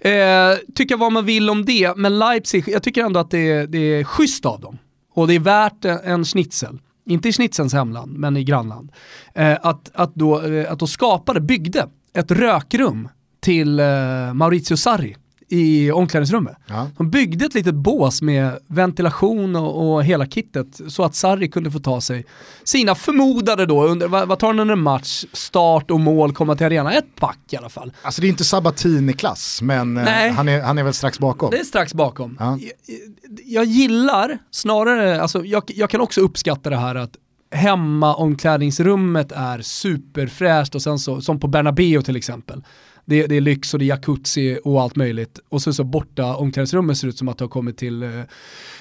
Eh, tycka vad man vill om det, men Leipzig, jag tycker ändå att det är, det är schysst av dem. Och det är värt en schnitzel. Inte i schnitzens hemland, men i grannland. Eh, att, att, då, eh, att då skapade, byggde ett rökrum till eh, Maurizio Sarri i omklädningsrummet. Ja. De byggde ett litet bås med ventilation och, och, hela kittet så att Sarri kunde få ta sig sina förmodade då, under, vad, vad tar han under en match, start och mål, komma till arenan, ett pack i alla fall. Alltså det är inte Sabatini-klass, men eh, han, är, han är väl strax bakom. Det är strax bakom. Ja. Jag, jag, gillar snarare, alltså jag, jag kan också uppskatta det här att hemma omklädningsrummet är superfräscht och sen så, som på Bernabéu till exempel det, det, är lyx och det är jacuzzi och allt möjligt. Och så, så borta omklädningsrummet ser ut som att det har kommit till eh,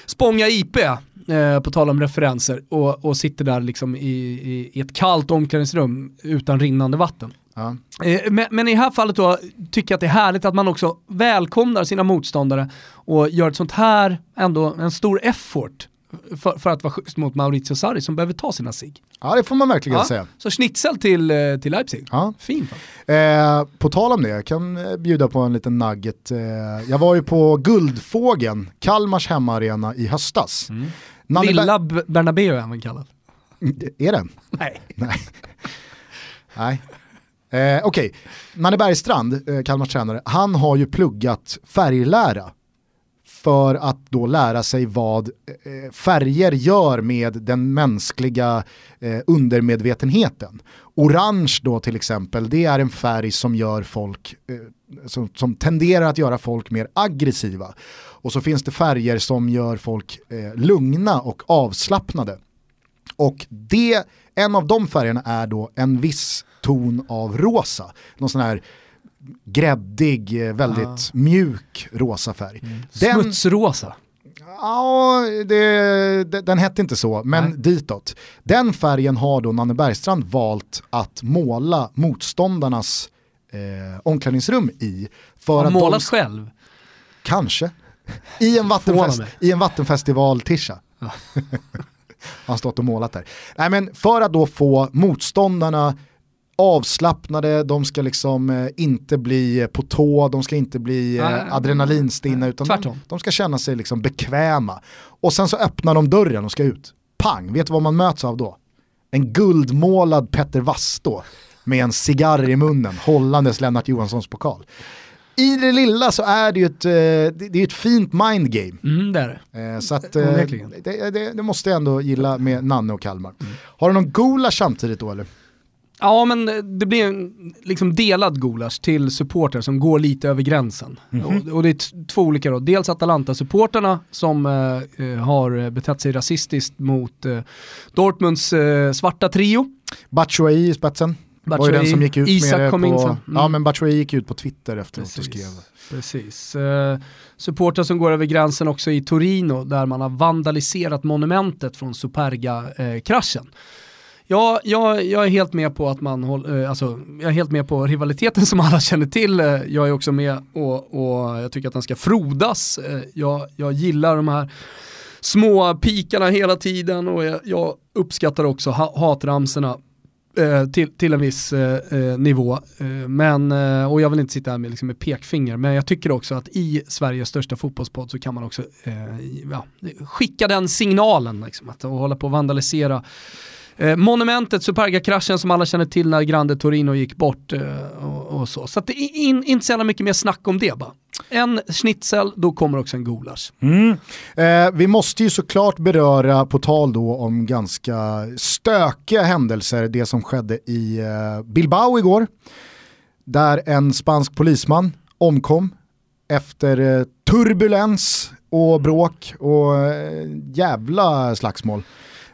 Spånga IP, eh, på tal om referenser, och, och sitter där liksom i, i, i ett kallt omklädningsrum utan rinnande vatten. Ja. Eh, men, men, i det här fallet då tycker jag att det är härligt att man också välkomnar sina motståndare och gör ett sånt här, ändå en stor effort för, för, att vara schysst mot Maurizio Sarri som behöver ta sina sig. Ja det får man verkligen ja, säga. Så schnitzel till, eh, till Leipzig, ja. fint. Eh, på tal om det, jag kan eh, bjuda på en liten nugget. Eh, jag var ju på Guldfågen, Kalmars hemmaarena i höstas. Mm. Lilla Ber Bernabéu är han kallad. Är den? Nej. Nej. Nej. Eh, Okej, okay. Nanne Bergstrand, eh, Kalmars tränare, han har ju pluggat färglära för att då lära sig vad eh, färger gör med den mänskliga eh, undermedvetenheten. Orange då till exempel, det är en färg som gör folk, eh, som, som, tenderar att göra folk mer aggressiva. Och så finns det färger som gör folk eh, lugna och avslappnade. Och det, en av de färgerna är då en viss ton av rosa. Någon sån här gräddig, eh, väldigt ah. mjuk rosa färg. Mm. Den, Smutsrosa. Ja, det, det, den hette inte så, men Nej. ditåt. Den färgen har då Nanne Bergstrand valt att måla motståndarnas eh, omklädningsrum i. För att målat de, själv? Kanske. I en, vattenfest, i en vattenfestival-tisha. Ja. har stått och målat där. Nej, men för att då få motståndarna avslappnade, de ska liksom eh, inte bli på tå, de ska inte bli eh, adrenalinstinna utan de, de, ska känna sig liksom bekväma. Och sen så öppnar de dörren och ska ut. Pang, vet du vad man möts av då? En guldmålad Petter Wastå med en cigarr i munnen hållandes Lennart Johanssons pokal. I det lilla så är det ju ett, eh, det är ett fint mindgame. Mm, det är det. Eh, så att, det, det, det, måste jag ändå gilla med Nanne och Kalmar. Mm. Har du någon gulasch samtidigt då eller? Ja men det blir en liksom delad gulasch till supporter som går lite över gränsen. Mm -hmm. och, och, det är två olika då. Dels Atalanta-supporterna som eh, eh, har betett sig rasistiskt mot eh, Dortmunds eh, svarta trio. Batshuayi i spetsen. Batshuayi, var ju den som gick ut Isak med det på, mm. Ja men Batshuayi gick ut på Twitter efteråt Precis. och skrev. Precis. Eh, supportrar som går över gränsen också i Torino där man har vandaliserat monumentet från Superga-kraschen. Eh, Ja, jag, jag är helt med på att man håller, eh, alltså, jag är helt med på rivaliteten som alla känner till. Eh, jag är också med och, och jag tycker att den ska frodas. Eh, jag, jag gillar de här små pikarna hela tiden och jag, jag uppskattar också ha, hatramserna till, till en viss eh, nivå. Eh, men, eh, och jag vill inte sitta här med, liksom, med pekfinger, men jag tycker också att i Sveriges största fotbollspodd så kan man också ja, skicka den signalen, liksom, att hålla på och vandalisera Eh, monumentet, Superga-kraschen som alla känner till när Grande Torino gick bort eh, och, och, så. Så det är in, inte så jävla mycket mer snack om det bara. En schnitzel, då kommer också en gulasch. Mm. Eh, vi måste ju såklart beröra, på tal då om ganska stökiga händelser, det som skedde i eh, Bilbao igår. Där en spansk polisman omkom efter eh, turbulens och bråk och eh, jävla slagsmål.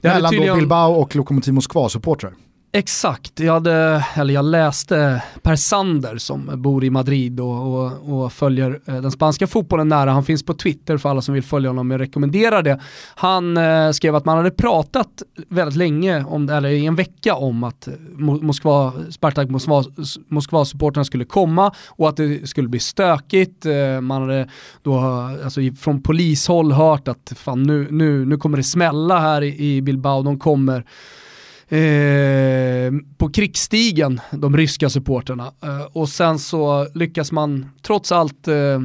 Mellan tydligen... Bilbao och Lokomotiv Moskva-supportrar. Exakt, jag, hade, eller jag läste Per Sander som bor i Madrid och, och, och, följer eh, den spanska fotbollen nära. Han finns på Twitter för alla som vill följa honom, jag rekommenderar det. Han eh, skrev att man hade pratat väldigt länge, om, eller i en vecka, om att Moskva, Spartak Moskva, Moskva-supporterna skulle komma och att det skulle bli stökigt. Eh, man hade då alltså, från polishåll hört att fan, nu, nu, nu kommer det smälla här i, i Bilbao, de kommer eh, på krigsstigen, de ryska supporterna. Eh, och sen så lyckas man trots allt eh,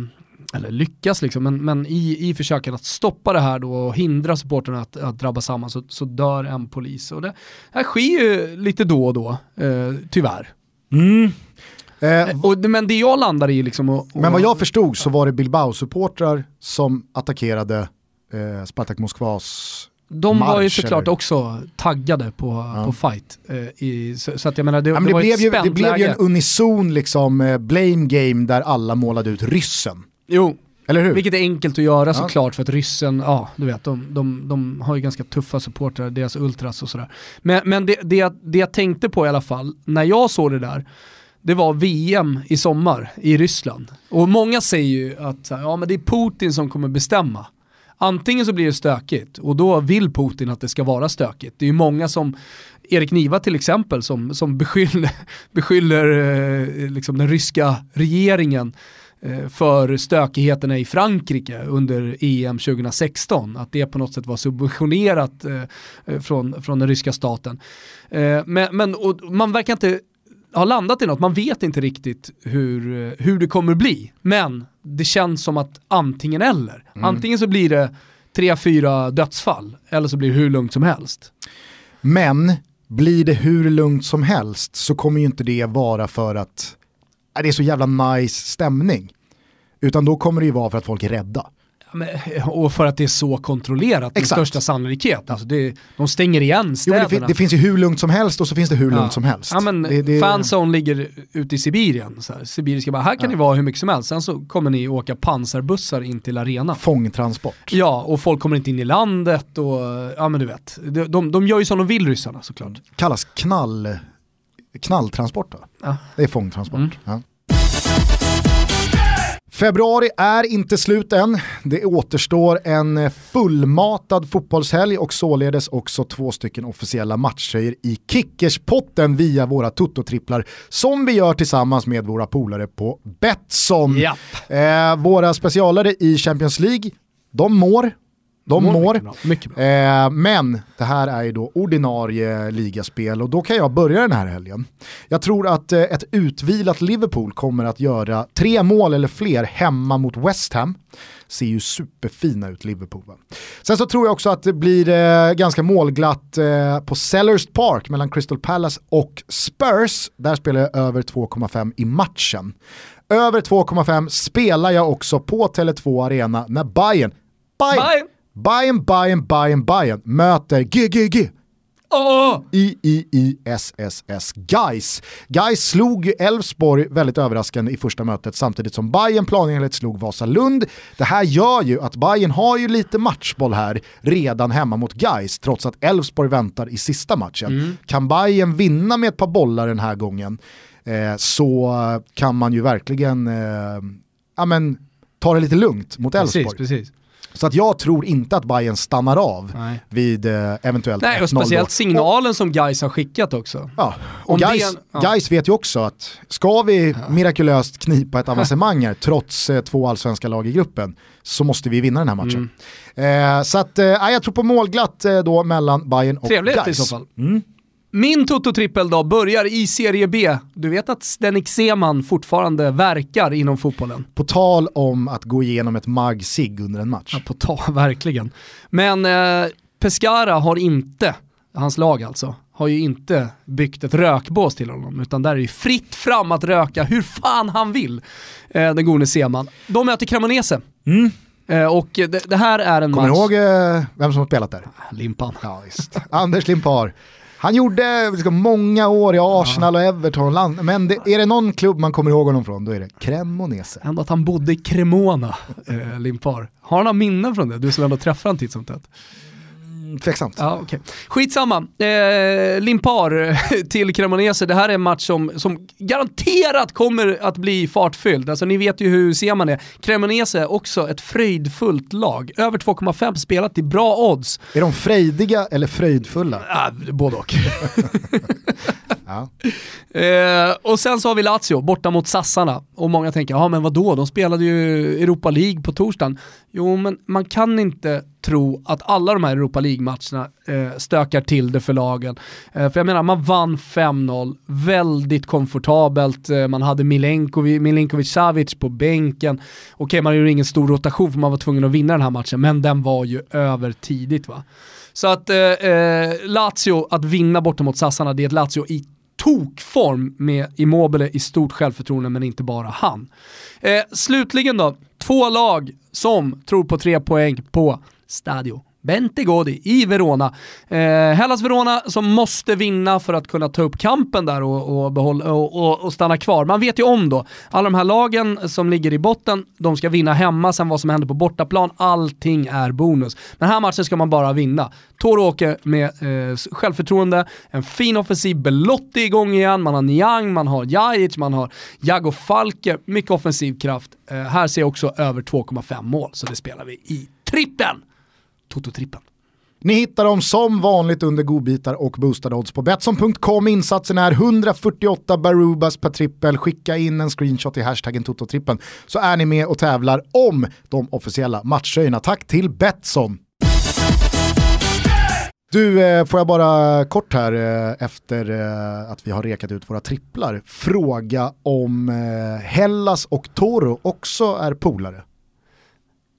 eller lyckas liksom, men, men i, i försöken att stoppa det här då och hindra supporterna att, att drabba samman så, så dör en polis. Och det här sker ju lite då och då, eh, tyvärr. Mm. Eh, och, men det jag landar i liksom... Och, och, men vad jag förstod så var det Bilbao-supportrar som attackerade eh, Spartak Moskvas de marsch, var ju såklart eller? också taggade på, ja. på fight. Eh, i, så, så, att jag menar, det, ja, men det, det blev ju, det blev ju en unison liksom, eh, blame game där alla målade ut ryssen. Jo, eller hur? Vilket är enkelt att göra ja. såklart för att ryssen, ja du vet, de, de, de har ju ganska tuffa supportrar, deras ultras och sådär. Men, men det, det, jag, det jag tänkte på i alla fall, när jag såg det där, det var VM i sommar i Ryssland. Och många säger ju att ja, men det är Putin som kommer bestämma. Antingen så blir det stökigt och då vill Putin att det ska vara stökigt. Det är ju många som, Erik Niva till exempel, som, som beskyller, beskyller eh, liksom den ryska regeringen eh, för stökigheterna i Frankrike under EM 2016. Att det på något sätt var subventionerat eh, eh, från, från den ryska staten. Eh, men men man verkar inte ha landat i något, man vet inte riktigt hur, hur det kommer bli. Men det känns som att antingen eller. Mm. Antingen så blir det tre, fyra dödsfall eller så blir det hur lugnt som helst. Men blir det hur lugnt som helst så kommer ju inte det vara för att äh, det är så jävla nice stämning. Utan då kommer det ju vara för att folk är rädda. Men, och för att det är så kontrollerat med största sannolikhet. Alltså det, de stänger igen Jo, städerna. det, fin- det finns ju hur lugnt som helst och så finns det hur lugnt som helst. Ja men det, det, fanzone ligger ute i Sibirien. Så här. Sibiriska bara, här kan ni vara hur mycket som helst. Sen så kommer ni åka pansarbussar in till arenan. Fångtransport. Ja, och folk kommer inte in i landet och ja men du vet. De, de, de gör ju som de vill ryssarna såklart. Kallas knall, knalltransport då? Ja. Det är fångtransport. Mm. Ja. Februari är inte slut än. Det återstår en fullmatad fotbollshelg och således också två stycken officiella matcher i Kickerspotten via våra Toto-tripplar som vi gör tillsammans med våra polare på Betsson. Japp. Eh, våra specialare i Champions League, de mår. De mår. Mycket bra. Mycket bra. Eh, men det här är ju då ordinarie ligaspel och då kan jag börja den här helgen. Jag tror att eh, ett utvilat Liverpool kommer att göra tre mål eller fler hemma mot West Ham. Ser ju superfina ut Liverpool. Va? Sen så tror jag också att det blir eh, ganska målglatt eh, på Sellers Park mellan Crystal Palace och Spurs. Där spelar jag över 2,5 i matchen. Över 2,5 spelar jag också på Tele2 Arena när Bayern Bayern, Bayern. Bayern, Bayern, Bayern, Bayern möter GGG. Åh! IIISSS Guys. Guys slog ju Elfsborg väldigt överraskande i första mötet samtidigt som Bayern planenligt slog Vasalund. Det här gör ju att Bayern har ju lite matchboll här redan hemma mot Guys trots att Elfsborg väntar i sista matchen. Kan Bayern vinna med ett par bollar den här gången eh, så kan man ju verkligen eh, ja, men, ta det lite lugnt mot Elfsborg. Precis, precis. Så att jag tror inte att Bayern stannar av Nej. vid eh, eventuellt Nej, och 1-0 då. speciellt signalen som Gais har skickat också. Ja, och det Gais, ja. Vet ju också att ska vi mirakulöst knipa ett avancemang här, trots eh, två allsvenska lag i gruppen, så måste vi vinna den här matchen. Mm. Eh, så att, eh, ja, jag tror på målglatt eh, då mellan Bayern och Trevligt Gais. i så fall. Mm. Min Toto-trippel då börjar i Serie B. Du vet att Zdenik Seman fortfarande verkar inom fotbollen. På tal om att gå igenom ett mag-sig under en match. Ja, på ta, verkligen. Men eh, Pescara har inte, hans lag alltså, har ju inte byggt ett rökbås till honom, utan där är det fritt fram att röka hur fan han vill, eh, den gode Seman. De möter Cremonese. Mm. Eh, och det, det här är en Kommer du match... ihåg eh, vem som har spelat där? Limpan. Ja. Anders Limpar. Han gjorde liksom, många år i Arsenal och Everton, land, men det, är det någon klubb man kommer ihåg honom från då är det Cremonese. Ändå att han bodde i Cremona, eh, Limpar. Har han några minnen från det? Du som ändå träffar honom titt som tätt. Tveksamt. Ja, okay. Skitsamma. Eh, Limpar till Cremonese, det här är en match som, som garanterat kommer att bli fartfylld. Alltså ni vet ju hur ser man det. Cremonese är också ett fröjdfullt lag. Över 2,5 spelat i bra odds. Är de frejdiga eller fröjdfulla? Ah, både och. Ja. Eh, och sen så har vi Lazio borta mot Sassarna. Och många tänker, ja men vadå, de spelade ju Europa League på torsdagen. Jo men man kan inte tro att alla de här Europa League-matcherna eh, stökar till det för lagen. Eh, för jag menar, man vann 5-0, väldigt komfortabelt, eh, man hade Milenkovic, Milinkovic Savic på bänken. Okej, man gjorde ingen stor rotation för man var tvungen att vinna den här matchen, men den var ju över tidigt va. Så att eh, eh, Lazio, att vinna borta mot Sassarna, det är ett Lazio i tokform med Immobile i stort självförtroende, men inte bara han. Eh, slutligen då, två lag som tror på tre poäng på Stadio. Bentegodi i Verona. Eh, Hellas Verona som måste vinna för att kunna ta upp kampen där och, och, behålla, och, och, och stanna kvar. Man vet ju om då, alla de här lagen som ligger i botten, de ska vinna hemma, sen vad som händer på bortaplan, allting är bonus. Den här matchen ska man bara vinna. Toro åker med eh, självförtroende, en fin offensiv, Belotti igång igen, man har Niang, man har Jajic, man har Jago Falke, mycket offensiv kraft. Eh, här ser jag också över 2,5 mål, så det spelar vi i trippen. Toto-trippen. Ni hittar dem som vanligt under godbitar och boostade odds på Betsson.com. Insatsen är 148 Barubas per trippel. Skicka in en screenshot i hashtaggen Tototrippen så är ni med och tävlar om de officiella matchtröjorna. Tack till Betsson! Du, eh, får jag bara kort här eh, efter eh, att vi har rekat ut våra tripplar fråga om Hellas och Toro också är polare?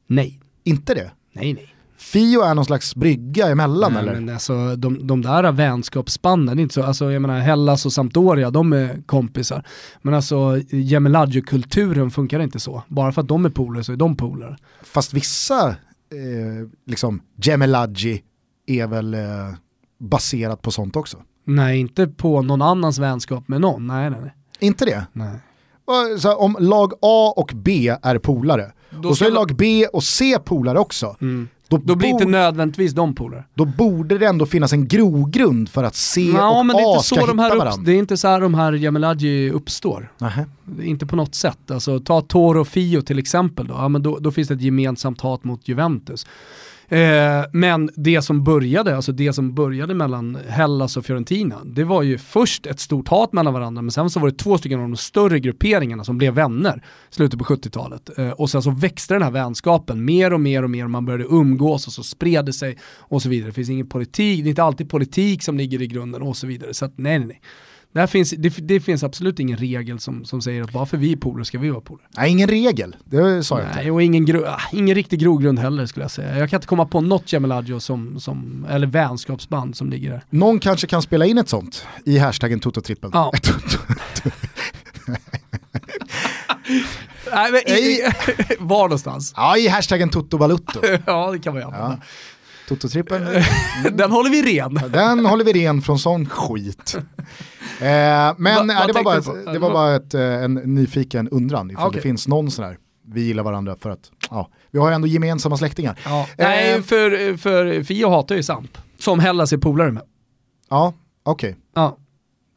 Nej. Inte det? Nej, nej. Fio är någon slags brygga emellan Nej, eller? Men alltså, de, de där vänskapsbanden, inte så, alltså, jag menar Hellas och Sampdoria, de är kompisar. Men alltså Gemeladjo-kulturen funkar inte så. Bara för att de är polare så är de polare. Fast vissa, eh, liksom, Gemelaggi är väl eh, baserat på sånt också? Nej, inte på någon annans vänskap med någon. Nej, nej, nej. Inte det? nej. Så här, om lag A och B är polare, Då och så är lag B och C polare också, Mm. Då, Då blir inte nödvändigtvis de polare. då borde det ändå finnas en grogrund för att C Ja, och men det är, A inte ska så hitta de här varandra. det är inte så här de här Gemeladji uppstår. Nähä. Inte på något sätt. Alltså, ta Toro och Fio till exempel då. Ja, men då, då finns det ett gemensamt hat mot Juventus. Eh, men det som började, alltså det som började mellan Hellas och Fiorentina, det var ju först ett stort hat mellan varandra, men sen så var det två stycken av de större grupperingarna som blev vänner i slutet på 70-talet. Eh, och sen så växte den här vänskapen mer och mer och mer, och man började umgås och så spred det sig och så vidare. Det finns ingen politik, det är inte alltid politik som ligger i grunden och så vidare. Så att, nej, nej, nej. Där finns, det, det finns absolut ingen regel som, som säger att bara för vi är polare ska vi vara polare. Nej, ingen regel, det sa jag inte. Nej, och ingen, gro, ah, ingen riktig grogrund heller skulle jag säga. Jag kan inte komma på något Gemeladjo som, som, eller vänskapsband som ligger där. Någon kanske kan spela in ett sånt i hashtaggen Toto-trippen. Ja. Nej, men i, var någonstans? ja, i hashtaggen Toto Balutto. ja, det kan man ju använda. Toto-trippen, Den håller vi ren. den håller vi ren från sån skit. Eh, men Va- nej, vad det var bara, ett, det var bara ett, eh, en nyfiken undran ifall Okej. det finns någon sån här, vi gillar varandra för att, ja, vi har ju ändå gemensamma släktingar. Ja. Nej, Eh, för, för Fio hatar ju Samp. Som Hellas är polare med. Ja, okej. Ja.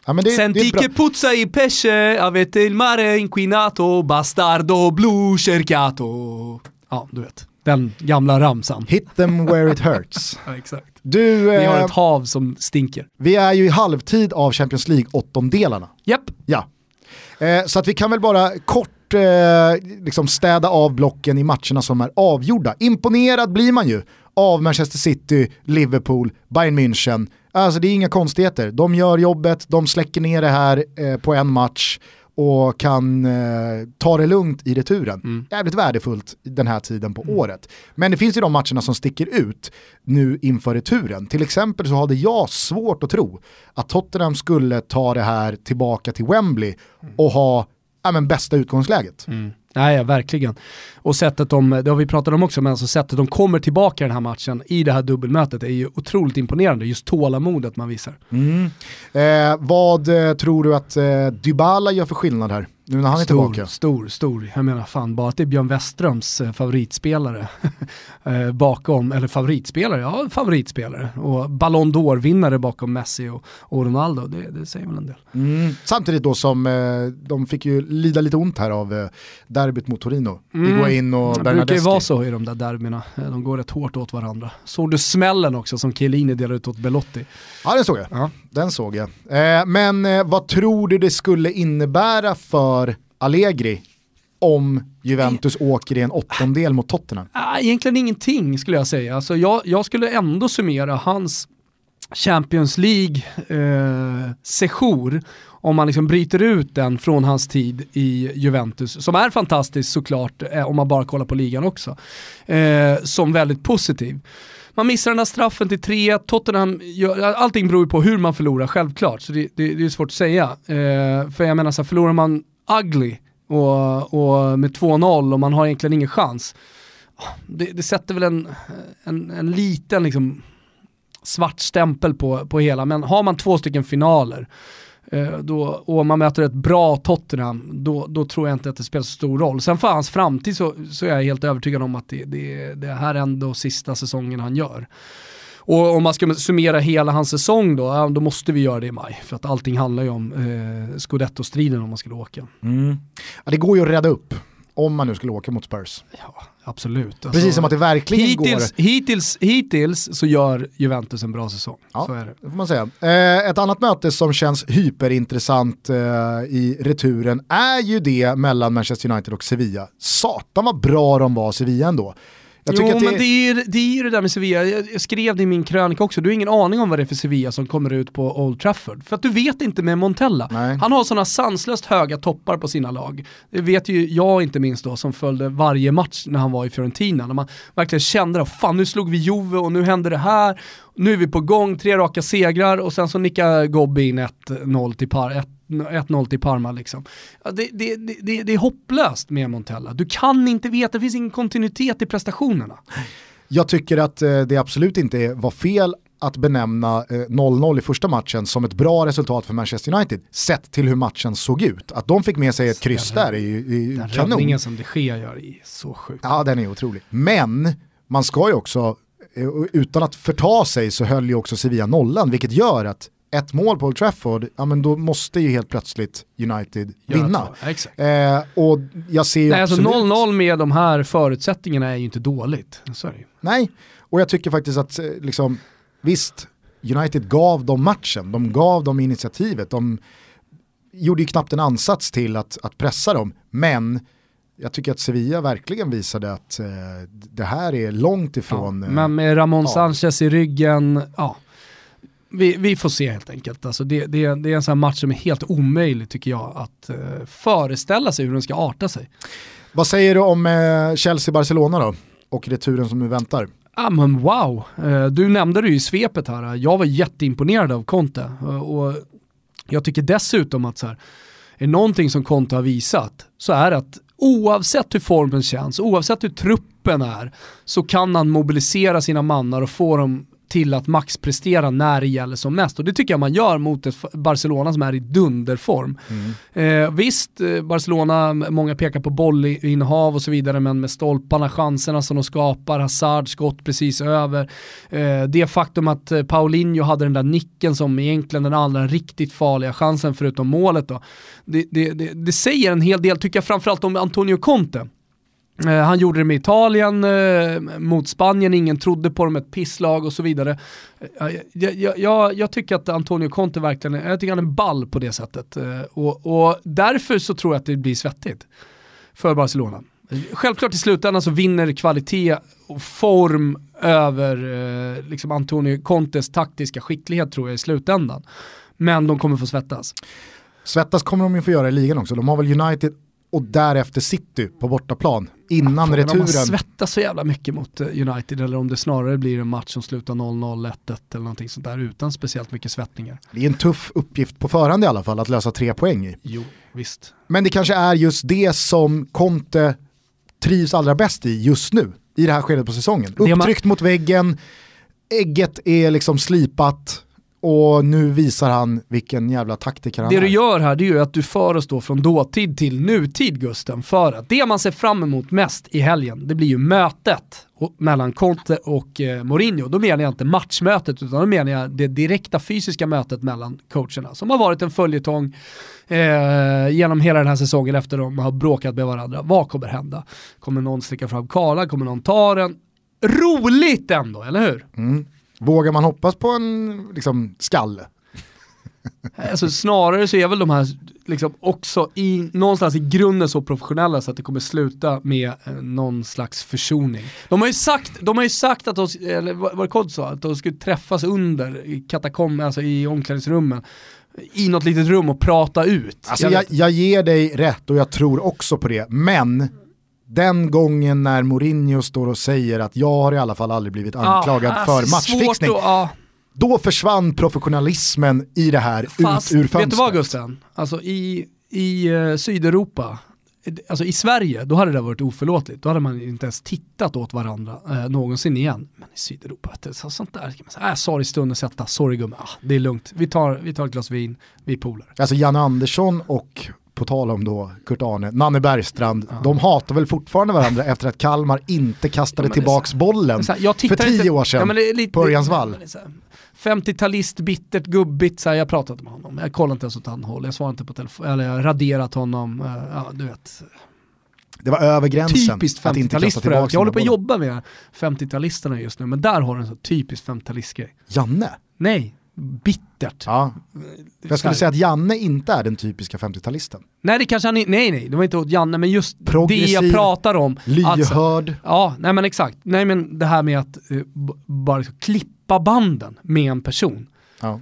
Ja, men det, Senti che puzza i pesce, avete il mare inquinato, bastardo blu cercato. Ja, du vet. Den gamla ramsan. Hit them where it hurts. Ja, exakt. Du, Vi har eh, ett hav som stinker. vi är ju i halvtid av Champions League-åttondelarna. Japp. Ja. Eh, så att vi kan väl bara kort eh, liksom städa av blocken i matcherna som är avgjorda. Imponerad blir man ju av Manchester City, Liverpool, Bayern München. Alltså det är inga konstigheter. De gör jobbet, de släcker ner det här eh, på en match och kan eh, ta det lugnt i returen. Jävligt värdefullt den här tiden på året. Men det finns ju de matcherna som sticker ut nu inför returen. Till exempel så hade jag svårt att tro att Tottenham skulle ta det här tillbaka till Wembley och ha ja, men, bästa utgångsläget. Nej, ja, verkligen. Och sättet de, det har vi pratat om också, men alltså sättet de kommer tillbaka i den här matchen i det här dubbelmötet är ju otroligt imponerande. Just tålamodet man visar. Mm. Eh, vad eh, tror du att eh, Dybala gör för skillnad här? Nu när han är stor, tillbaka. stor, stor. Jag menar fan bara att det är Björn Westerholms eh, favoritspelare eh, bakom, eller favoritspelare, ja favoritspelare. Och Ballon d'Or-vinnare bakom Messi och, och Ronaldo, det, det säger väl en del. Mm. Samtidigt då som eh, de fick ju lida lite ont här av eh, derbyt mot Torino. Higuain och Mm. Det brukar ju Bernadeschi. vara så i de där derbyna, Eh, de går rätt hårt åt varandra. Såg du smällen också som Chiellini delade ut åt Belotti? Ja den såg jag. Ja. Den såg jag. Eh, men eh, vad tror du det skulle innebära för Allegri om Juventus åker i en åttondel mot Tottenham? Ah, egentligen ingenting skulle jag säga. Alltså jag, jag skulle ändå summera hans Champions League-sejour, om man liksom bryter ut den från hans tid i Juventus, som är fantastisk såklart, eh, om man bara kollar på ligan också, eh, som väldigt positiv. Man missar den där straffen till 3 Tottenham, gör, allting beror ju på hur man förlorar självklart, så det, det, det är svårt att säga. Eh, för jag menar så här, förlorar man ugly och, och med 2-0 och man har egentligen ingen chans, ah, det, det sätter väl en, en, en liten liksom, svart stämpel på, på hela, men har man två stycken finaler Eh, då, och man möter ett bra Tottenham, då, då tror jag inte att det spelar så stor roll. Sen för hans framtid så, så är jag helt övertygad om att det, det, det här är ändå sista säsongen han gör. Och om man ska summera hela hans säsong då, då måste vi göra det i maj. För att allting handlar ju om eh, scudetto-striden om man skulle åka. Mm. Ja, det går ju att rädda upp om man nu skulle åka mot Spurs. Ja, absolut. Alltså, Precis som att det verkligen hittills, går. hittills, hittills så gör Juventus en bra säsong. Ja. Så är det. Det får man säga. Eh, ett annat möte som känns hyperintressant eh, i returen är ju det mellan Manchester United och Sevilla. Satan vad bra de var Sevilla ändå. Jag jo, det... men det är, det är ju det där med Sevilla, jag skrev det i min krönika också, du har ingen aning om vad det är för Sevilla som kommer ut på Old Trafford. För att du vet inte med Montella. Nej. Han har sådana sanslöst höga toppar på sina lag. Det vet ju jag inte minst då som följde varje match när han var i Fiorentina. När man verkligen kände att fan nu slog vi Juve och nu händer det här. Nu är vi på gång, tre raka segrar och sen så nickar Gobbi in 1-0 till par, 1-0 till Parma liksom. Det, det, det, det, är hopplöst med Montella. Du kan inte veta, det finns ingen kontinuitet i prestationerna. Jag tycker att eh, det absolut inte var fel att benämna 0-0 eh, i första matchen som ett bra resultat för Manchester United sett till hur matchen såg ut. Att de fick med sig ett kryss där är ju den kanon. Den räddningen som de Gea gör är så sjuk. Ja den är otrolig. Men man ska ju också, eh, utan att förta sig så höll ju också Sevilla nollan vilket gör att ett mål på Old Trafford, ja men då måste ju helt plötsligt United vinna. Ja, eh, och jag ser Nej, alltså 0-0 med de här förutsättningarna är ju inte dåligt. Sorry. Nej, och jag tycker faktiskt att, eh, liksom, visst, United gav dem matchen, de gav dem initiativet, de gjorde ju knappt en ansats till att, att pressa dem, men jag tycker att Sevilla verkligen visade att eh, det här är långt ifrån... Ja, men med Ramon ja. Sanchez i ryggen, ja vi, vi, får se helt enkelt. Alltså det, det, det, är en sån match som är helt omöjlig tycker jag att uh, föreställa sig hur den ska arta sig. Vad säger du om uh, Chelsea-Barcelona då? Och returen som nu väntar? Ja men wow, uh, du nämnde det ju i svepet här. Jag var jätteimponerad av Conte. och jag tycker dessutom att så här, är någonting som Conte har visat så är att oavsett hur formen känns, oavsett hur truppen är, så kan han mobilisera sina mannar och få dem till att maxprestera när det gäller som mest. Och det tycker jag man gör mot ett Barcelona som är i dunderform. Mm. Eh, visst, eh, Barcelona, många pekar på bollinnehav och så vidare, men med stolparna, chanserna som de skapar, Hazard skott precis över. Eh, det faktum att eh, Paulinho hade den där nicken som egentligen den allra riktigt farliga chansen förutom målet då. Det, det, det, det säger en hel del, tycker jag framförallt om Antonio Conte. Eh, han gjorde det med Italien eh, mot Spanien, ingen trodde på dem, ett pisslag och så vidare. Eh, jag, jag, jag, jag, tycker att Antonio Conte verkligen, jag tycker han är ball på det sättet. Eh, och, och därför så tror jag att det blir svettigt för Barcelona. Självklart i slutändan så vinner kvalitet och form över liksom Antonio Contes taktiska skicklighet tror jag i slutändan. Men de kommer få svettas. Svettas kommer de ju få göra i ligan också. De har väl United och därefter City på bortaplan innan ja, returen. Om man svettas så jävla mycket mot eh, United eller om det snarare blir en match som slutar 0-0, 1-1 eller någonting sånt där utan speciellt mycket svettningar. Det är en tuff uppgift på förhand i alla fall att lösa tre poäng i. Jo, visst. Men det kanske är just det som Conte trivs allra bäst i just nu, i det här skedet på säsongen. Upptryckt man... mot väggen, ägget är liksom slipat, och nu visar han vilken jävla taktiker han det är. Det du gör här det är ju att du för oss då från dåtid till nutid Gusten. För att det man ser fram emot mest i helgen, det blir ju mötet mellan Conte och eh, Mourinho. Då menar jag inte matchmötet utan då menar jag det direkta fysiska mötet mellan coacherna. Som har varit en följetong eh, genom hela den här säsongen efter de har bråkat med varandra. Vad kommer hända? Kommer någon sticka fram Karla? Kommer någon ta den? Roligt ändå, eller hur? Mm. Vågar man hoppas på en liksom, skalle? Alltså, snarare så är väl de här liksom också i, någonstans i grunden så professionella så att det kommer sluta med eh, någon slags försoning. De har ju sagt, de har ju sagt att de, eller vad det Kod sa, att de skulle träffas under i katakom, alltså i omklädningsrummen i något litet rum och prata ut. Alltså jag, jag, ger dig rätt och jag tror också på det, men den gången när Mourinho står och säger att jag har i alla fall aldrig blivit anklagad ah, för matchfixning. Då, ah. då försvann professionalismen i det här Fast, ut ur fönstret. Vet du vad Gusten? Alltså i, i uh, Sydeuropa, alltså i Sverige, då hade det varit oförlåtligt. Då hade man inte ens tittat åt varandra eh, någonsin igen. Men i Sydeuropa, det, så, sånt där kan man säga, äh, sorry stunden sätta, sorry gummi, ah, det är lugnt. Vi tar, vi tar ett glas vin, vi är polare. Alltså Janne Andersson och på tal om då Kurt Arne, Nanne Bergstrand, ja. de hatar väl fortfarande varandra efter att Kalmar inte kastade ja, tillbaks bollen här, för tio inte, år sedan ja, lite, på Örjansvall. 50-talist, bittert, gubbigt, så här, jag pratat med honom, jag kollar inte ens åt han håll, jag svarar inte på telefon, eller jag har raderat honom, uh, ja du vet. Det var över gränsen typiskt att inte kasta tillbaka Jag håller på att jobba med 50-talisterna just nu, men där har du en så typisk 50-talistgrej. Janne? Nej, bittert. Ja. Jag skulle säga att Janne inte är den typiska 50-talisten. Nej det kanske han Nej nej, det var inte åt Janne men just Progressiv, det jag pratar om. Lyhörd. Alltså, ja, nej men exakt. Nej men det här med att uh, bara liksom klippa banden med en person. Ja.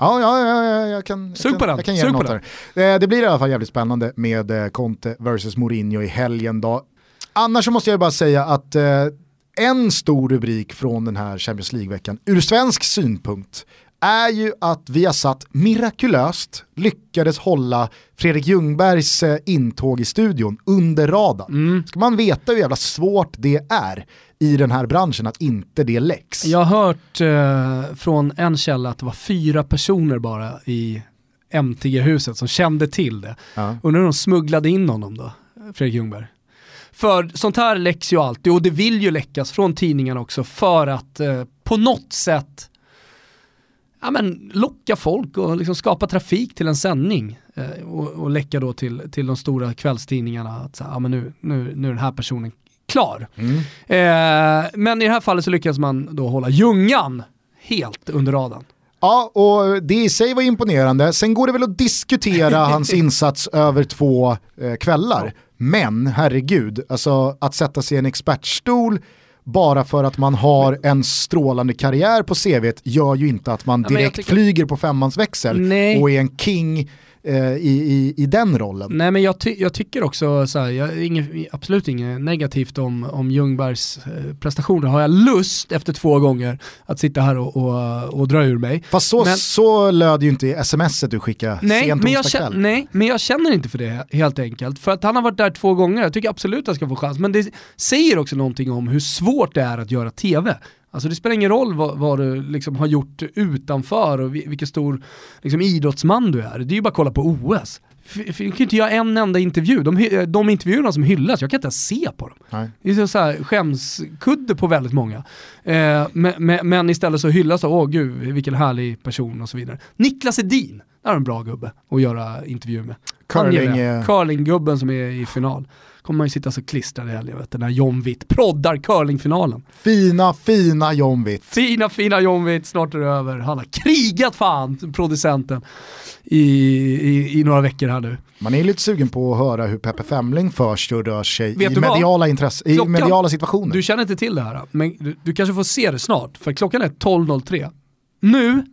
Ja, ja, ja, ja, jag kan, Sug jag på kan, den. jag kan ge Sug något där. Eh, Det blir i alla fall jävligt spännande med eh, Conte versus Mourinho i helgen då. Annars så måste jag bara säga att eh, en stor rubrik från den här Champions League-veckan ur svensk synpunkt är ju att vi har satt mirakulöst lyckades hålla Fredrik Ljungbergs eh, intåg i studion under radarn. Mm. Ska man veta hur jävla svårt det är i den här branschen att inte det läcks. Jag har hört eh, från en källa att det var fyra personer bara i MTG-huset som kände till det. Ja. Undrar hur de smugglade in honom då, Fredrik Ljungberg. För sånt här läcks ju alltid och det vill ju läckas från tidningarna också för att eh, på något sätt ja, men, locka folk och liksom skapa trafik till en sändning. Eh, och, och läcka då till, till de stora kvällstidningarna att så, ja, men nu, nu, nu är den här personen klar. Mm. Eh, men i det här fallet så lyckas man då hålla Ljungan helt under radarn. Ja, och det i sig var imponerande. Sen går det väl att diskutera hans insats över två eh, kvällar. Men herregud, alltså att sätta sig i en expertstol bara för att man har en strålande karriär på CVt gör ju inte att man Ja, direkt tycker- flyger på femmans växel Nej. och är en king eh, i, i, i den rollen. Nej men jag, ty jag tycker också så här, jag, inget, absolut inget negativt om, om Ljungbergs eh, prestationer. Har jag lust efter två gånger att sitta här och, och, och dra ur mig. Fast så, Men- så löd ju inte smset du skickade Nej sent men, jag känner, nej, men jag känner inte för det helt enkelt. För att han har varit där två gånger, jag tycker absolut att han ska få chans. Men det säger också någonting om hur svårt det är att göra TV. Alltså det spelar ingen roll vad, vad du liksom har gjort utanför och vi- vilken stor liksom, idrottsman du är. Det är ju bara att kolla på OS. Du kan ju inte göra en enda intervju. De, hy- de intervjuerna som hyllas, jag kan inte ens se på dem. Nej. Det är så, här, skämskudde på väldigt många. Eh, men, men, men istället så hyllas det, åh gud vilken härlig person och så vidare. Niklas Edin, där är en bra gubbe att göra intervju med. Curling, jag. eh, Curlinggubben som är i final. Kommer man ju sitta så klistrad i helgen, vet du, när John Witt proddar curlingfinalen. Fina, fina John Witt. Fina, fina John Witt, snart är det över. Han har krigat fan, producenten, i, i, i några veckor här nu. Man är lite sugen på att höra hur Peppe Femling förs och rör sig Vet i mediala, intresse, i Klockan- mediala situationer. Du känner inte till det här, men du, du kanske får se det snart, för klockan är 12.03. Nu,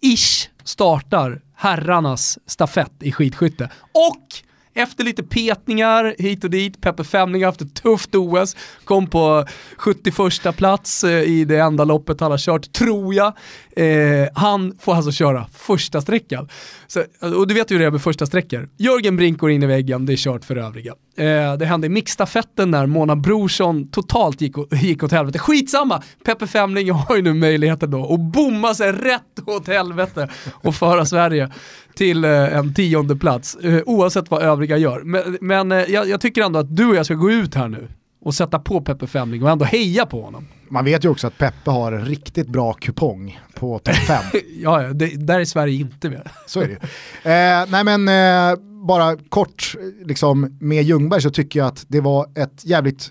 ish, startar herrarnas stafett i skidskytte. Och efter lite petningar hit och dit, Peppe Femling har haft ett tufft OS, kom på 71 plats eh, i det enda loppet han har kört, tror jag. Eh, han får alltså köra första sträckan. Så, alltså, och du vet ju hur det är med första sträckor. Jörgen Brink går in i väggen, det är kört för övriga. Eh, det hände i mixstafetten när Mona Brorsson totalt gick, gick åt helvete. Skitsamma! Peppe Femling har ju nu möjligheten då att bomma sig rätt åt helvete och föra Sverige till eh, en tionde plats eh, oavsett vad övriga gör. Men, men eh, jag, jag tycker ändå att du och jag ska gå ut här nu och sätta på Peppe Femling och ändå heja på honom. Man vet ju också att Peppe har en riktigt bra kupong på topp 5. Ja, det, där är Sverige inte med. Så är det ju. Eh, nej men eh, bara kort liksom, med Ljungberg så tycker jag att det var ett jävligt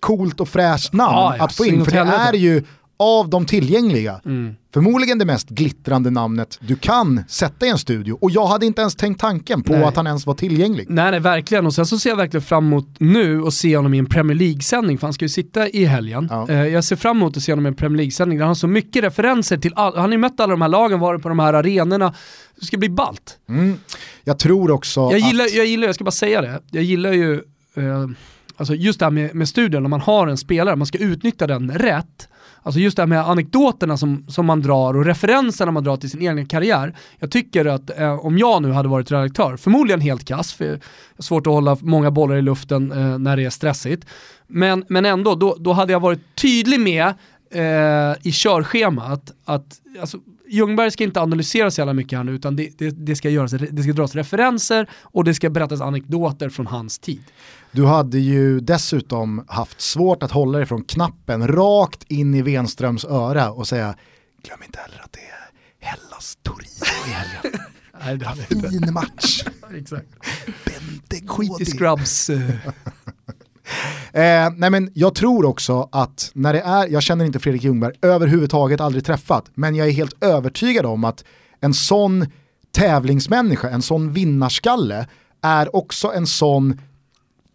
coolt och fräscht namn Ja, ja, att få in. För det är ju av de tillgängliga Mm. förmodligen det mest glittrande namnet du kan sätta i en studio. Och jag hade inte ens tänkt tanken på Nej. att han ens var tillgänglig. Nej, nej, verkligen. Och sen så ser jag verkligen fram emot nu och se honom i en Premier League-sändning, för han ska ju sitta i helgen. Ja. Eh, jag ser fram emot att se honom i en Premier League-sändning där han har så mycket referenser till, all, han har ju mött alla de här lagen, varit på de här arenorna. Det ska bli ballt. Mm. Jag tror också Jag gillar, att... jag gillar, jag ska bara säga det, jag gillar ju, eh, alltså just det här med, med studien, när man har en spelare, man ska utnyttja den rätt. Alltså just det här med anekdoterna som, som man drar och referenserna man drar till sin egen karriär. Jag tycker att eh, om jag nu hade varit redaktör, förmodligen helt kass, för det är svårt att hålla många bollar i luften eh, när det är stressigt. Men, men ändå, då, då hade jag varit tydlig med eh, i körschemat att alltså, Ljungberg ska inte analysera så jävla mycket här nu utan det, det, det, ska göras, det ska dras referenser och det ska berättas anekdoter från hans tid. Du hade ju dessutom haft svårt att hålla dig från knappen rakt in i Wenströms öra och säga glöm inte heller att det är Hellas Torino i helgen. Nej, det hade. Fin match. Exakt. Bente Skit i. Scrubs. eh, Eh, nej men jag tror också att när det är, jag känner inte Fredrik Ljungberg överhuvudtaget, aldrig träffat, men jag är helt övertygad om att en sån tävlingsmänniska, en sån vinnarskalle, är också en sån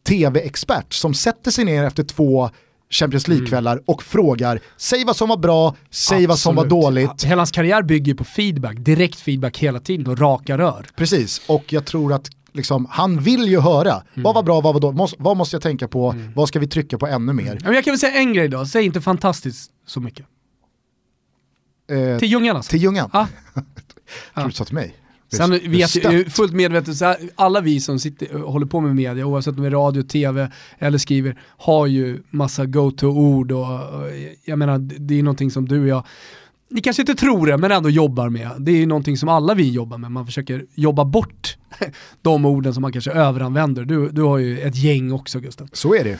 tv-expert som sätter sig ner efter två Champions League-kvällar mm. och frågar, säg vad som var bra, säg Absolut. vad som var dåligt. Hela hans karriär bygger på feedback, direkt feedback hela tiden och raka rör. Precis, och jag tror att liksom, han vill ju höra, mm. vad var bra, vad var dåligt, vad måste jag tänka på, mm. vad ska vi trycka på ännu mer? Men jag kan väl säga en grej då, säg inte fantastiskt så mycket. Eh, till Ljungan alltså? Till Ljungan? Ah. tror du sa till mig? Sen vet jag, fullt medvetet, så alla vi som sitter, håller på med media, oavsett om det är radio, tv eller skriver, har ju massa go-to-ord och, och jag menar, det är någonting som du och jag ni kanske inte tror det, men ändå jobbar med. Det är ju någonting som alla vi jobbar med, man försöker jobba bort de orden som man kanske överanvänder. Du, du har ju ett gäng också Gustav. Så är det.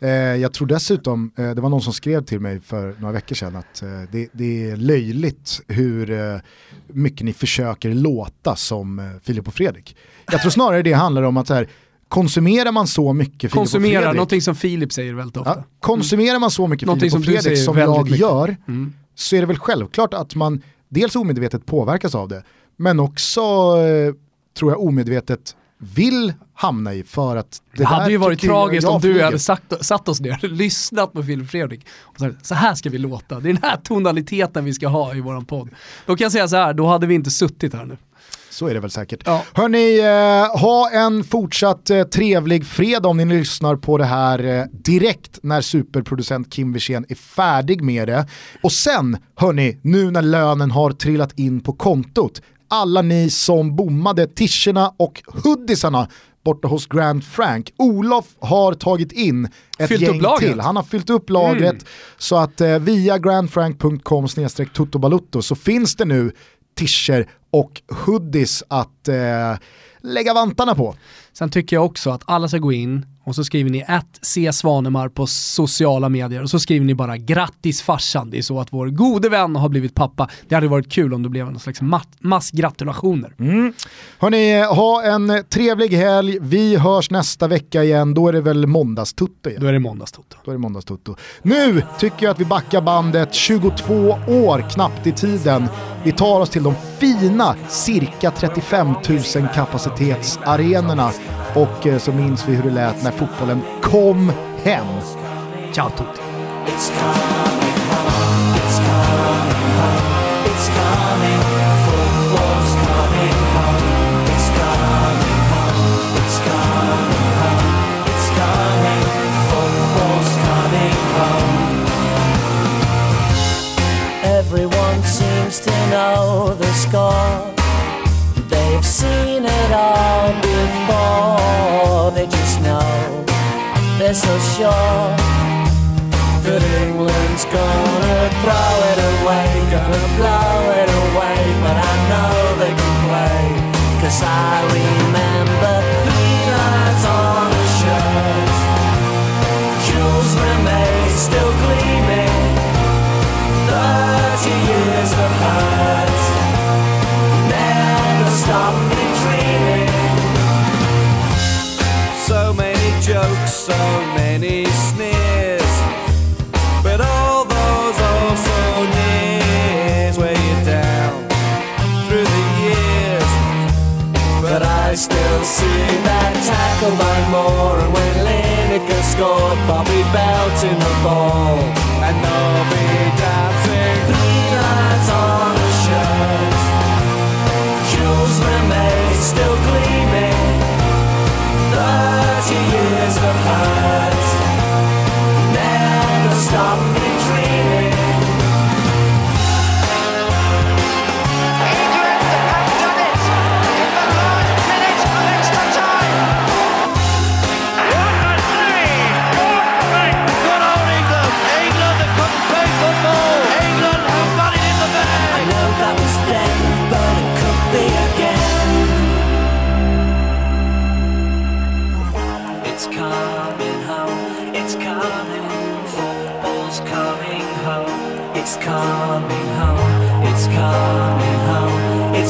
Eh, jag tror dessutom, eh, det var någon som skrev till mig för några veckor sedan att eh, det, det, är löjligt hur mycket ni försöker låta som Filip och Fredrik. Jag tror snarare det handlar om att så här, konsumerar man så mycket Filip Konsumera, och Fredrik. någonting som Filip säger väldigt ofta. Ja, konsumerar man så mycket någonting Filip och Fredrik som, som jag mycket. gör, mm så är det väl självklart att man dels omedvetet påverkas av det, men också tror jag omedvetet vill hamna i för att det, det hade ju varit tragiskt om du hade sagt, satt oss ner, lyssnat på Filip Fredrik och sagt så här ska vi låta, det är den här tonaliteten vi ska ha i våran podd. Då kan jag säga så här, då hade vi inte suttit här nu. Så är det väl säkert. Ja. Hörni, eh, ha en fortsatt eh, trevlig fredag om ni lyssnar på det här eh, direkt när superproducent Kim Wirsén är färdig med det. Och sen, hörni, nu när lönen har trillat in på kontot, alla ni som bommade tischerna och hoodiesarna borta hos Grand Frank. Olof har tagit in ett fyllt gäng till. Han har fyllt upp lagret mm. så att eh, via grandfrank.com snedstreck så finns det nu tischer och hoodies att eh, lägga vantarna på. Sen tycker jag också att alla ska gå in och så skriver ni att C Svanemar på sociala medier och så skriver ni bara grattis farsan. Det är så att vår gode vän har blivit pappa. Det hade varit kul om det blev en slags massgratulationer. Mm. Hörni, ha en trevlig helg. Vi hörs nästa vecka igen. Då är det väl måndagstutto igen? Då är det måndagstutto. Då är det måndagstutto. Nu tycker jag att vi backar bandet 22 år knappt i tiden. Vi tar oss till de fina cirka 35 000 kapacitetsarenorna och eh, så minns vi hur det lät när fotbollen kom hem. Ciao tutti! Know the score They've seen it all before. They just know they're so sure that England's gonna throw it away, gonna blow it away. But I know they can play, cause I remember three lines on a shirt. Jules remains still gleaming. Years of hurt stop me dreaming. So many jokes, so many sneers, but all those also nears weigh you down through the years. But I still see that tackle by Moore, and when Lineker scored, Bobby Belt in the ball, and Nobby still gleaming.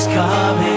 Coming.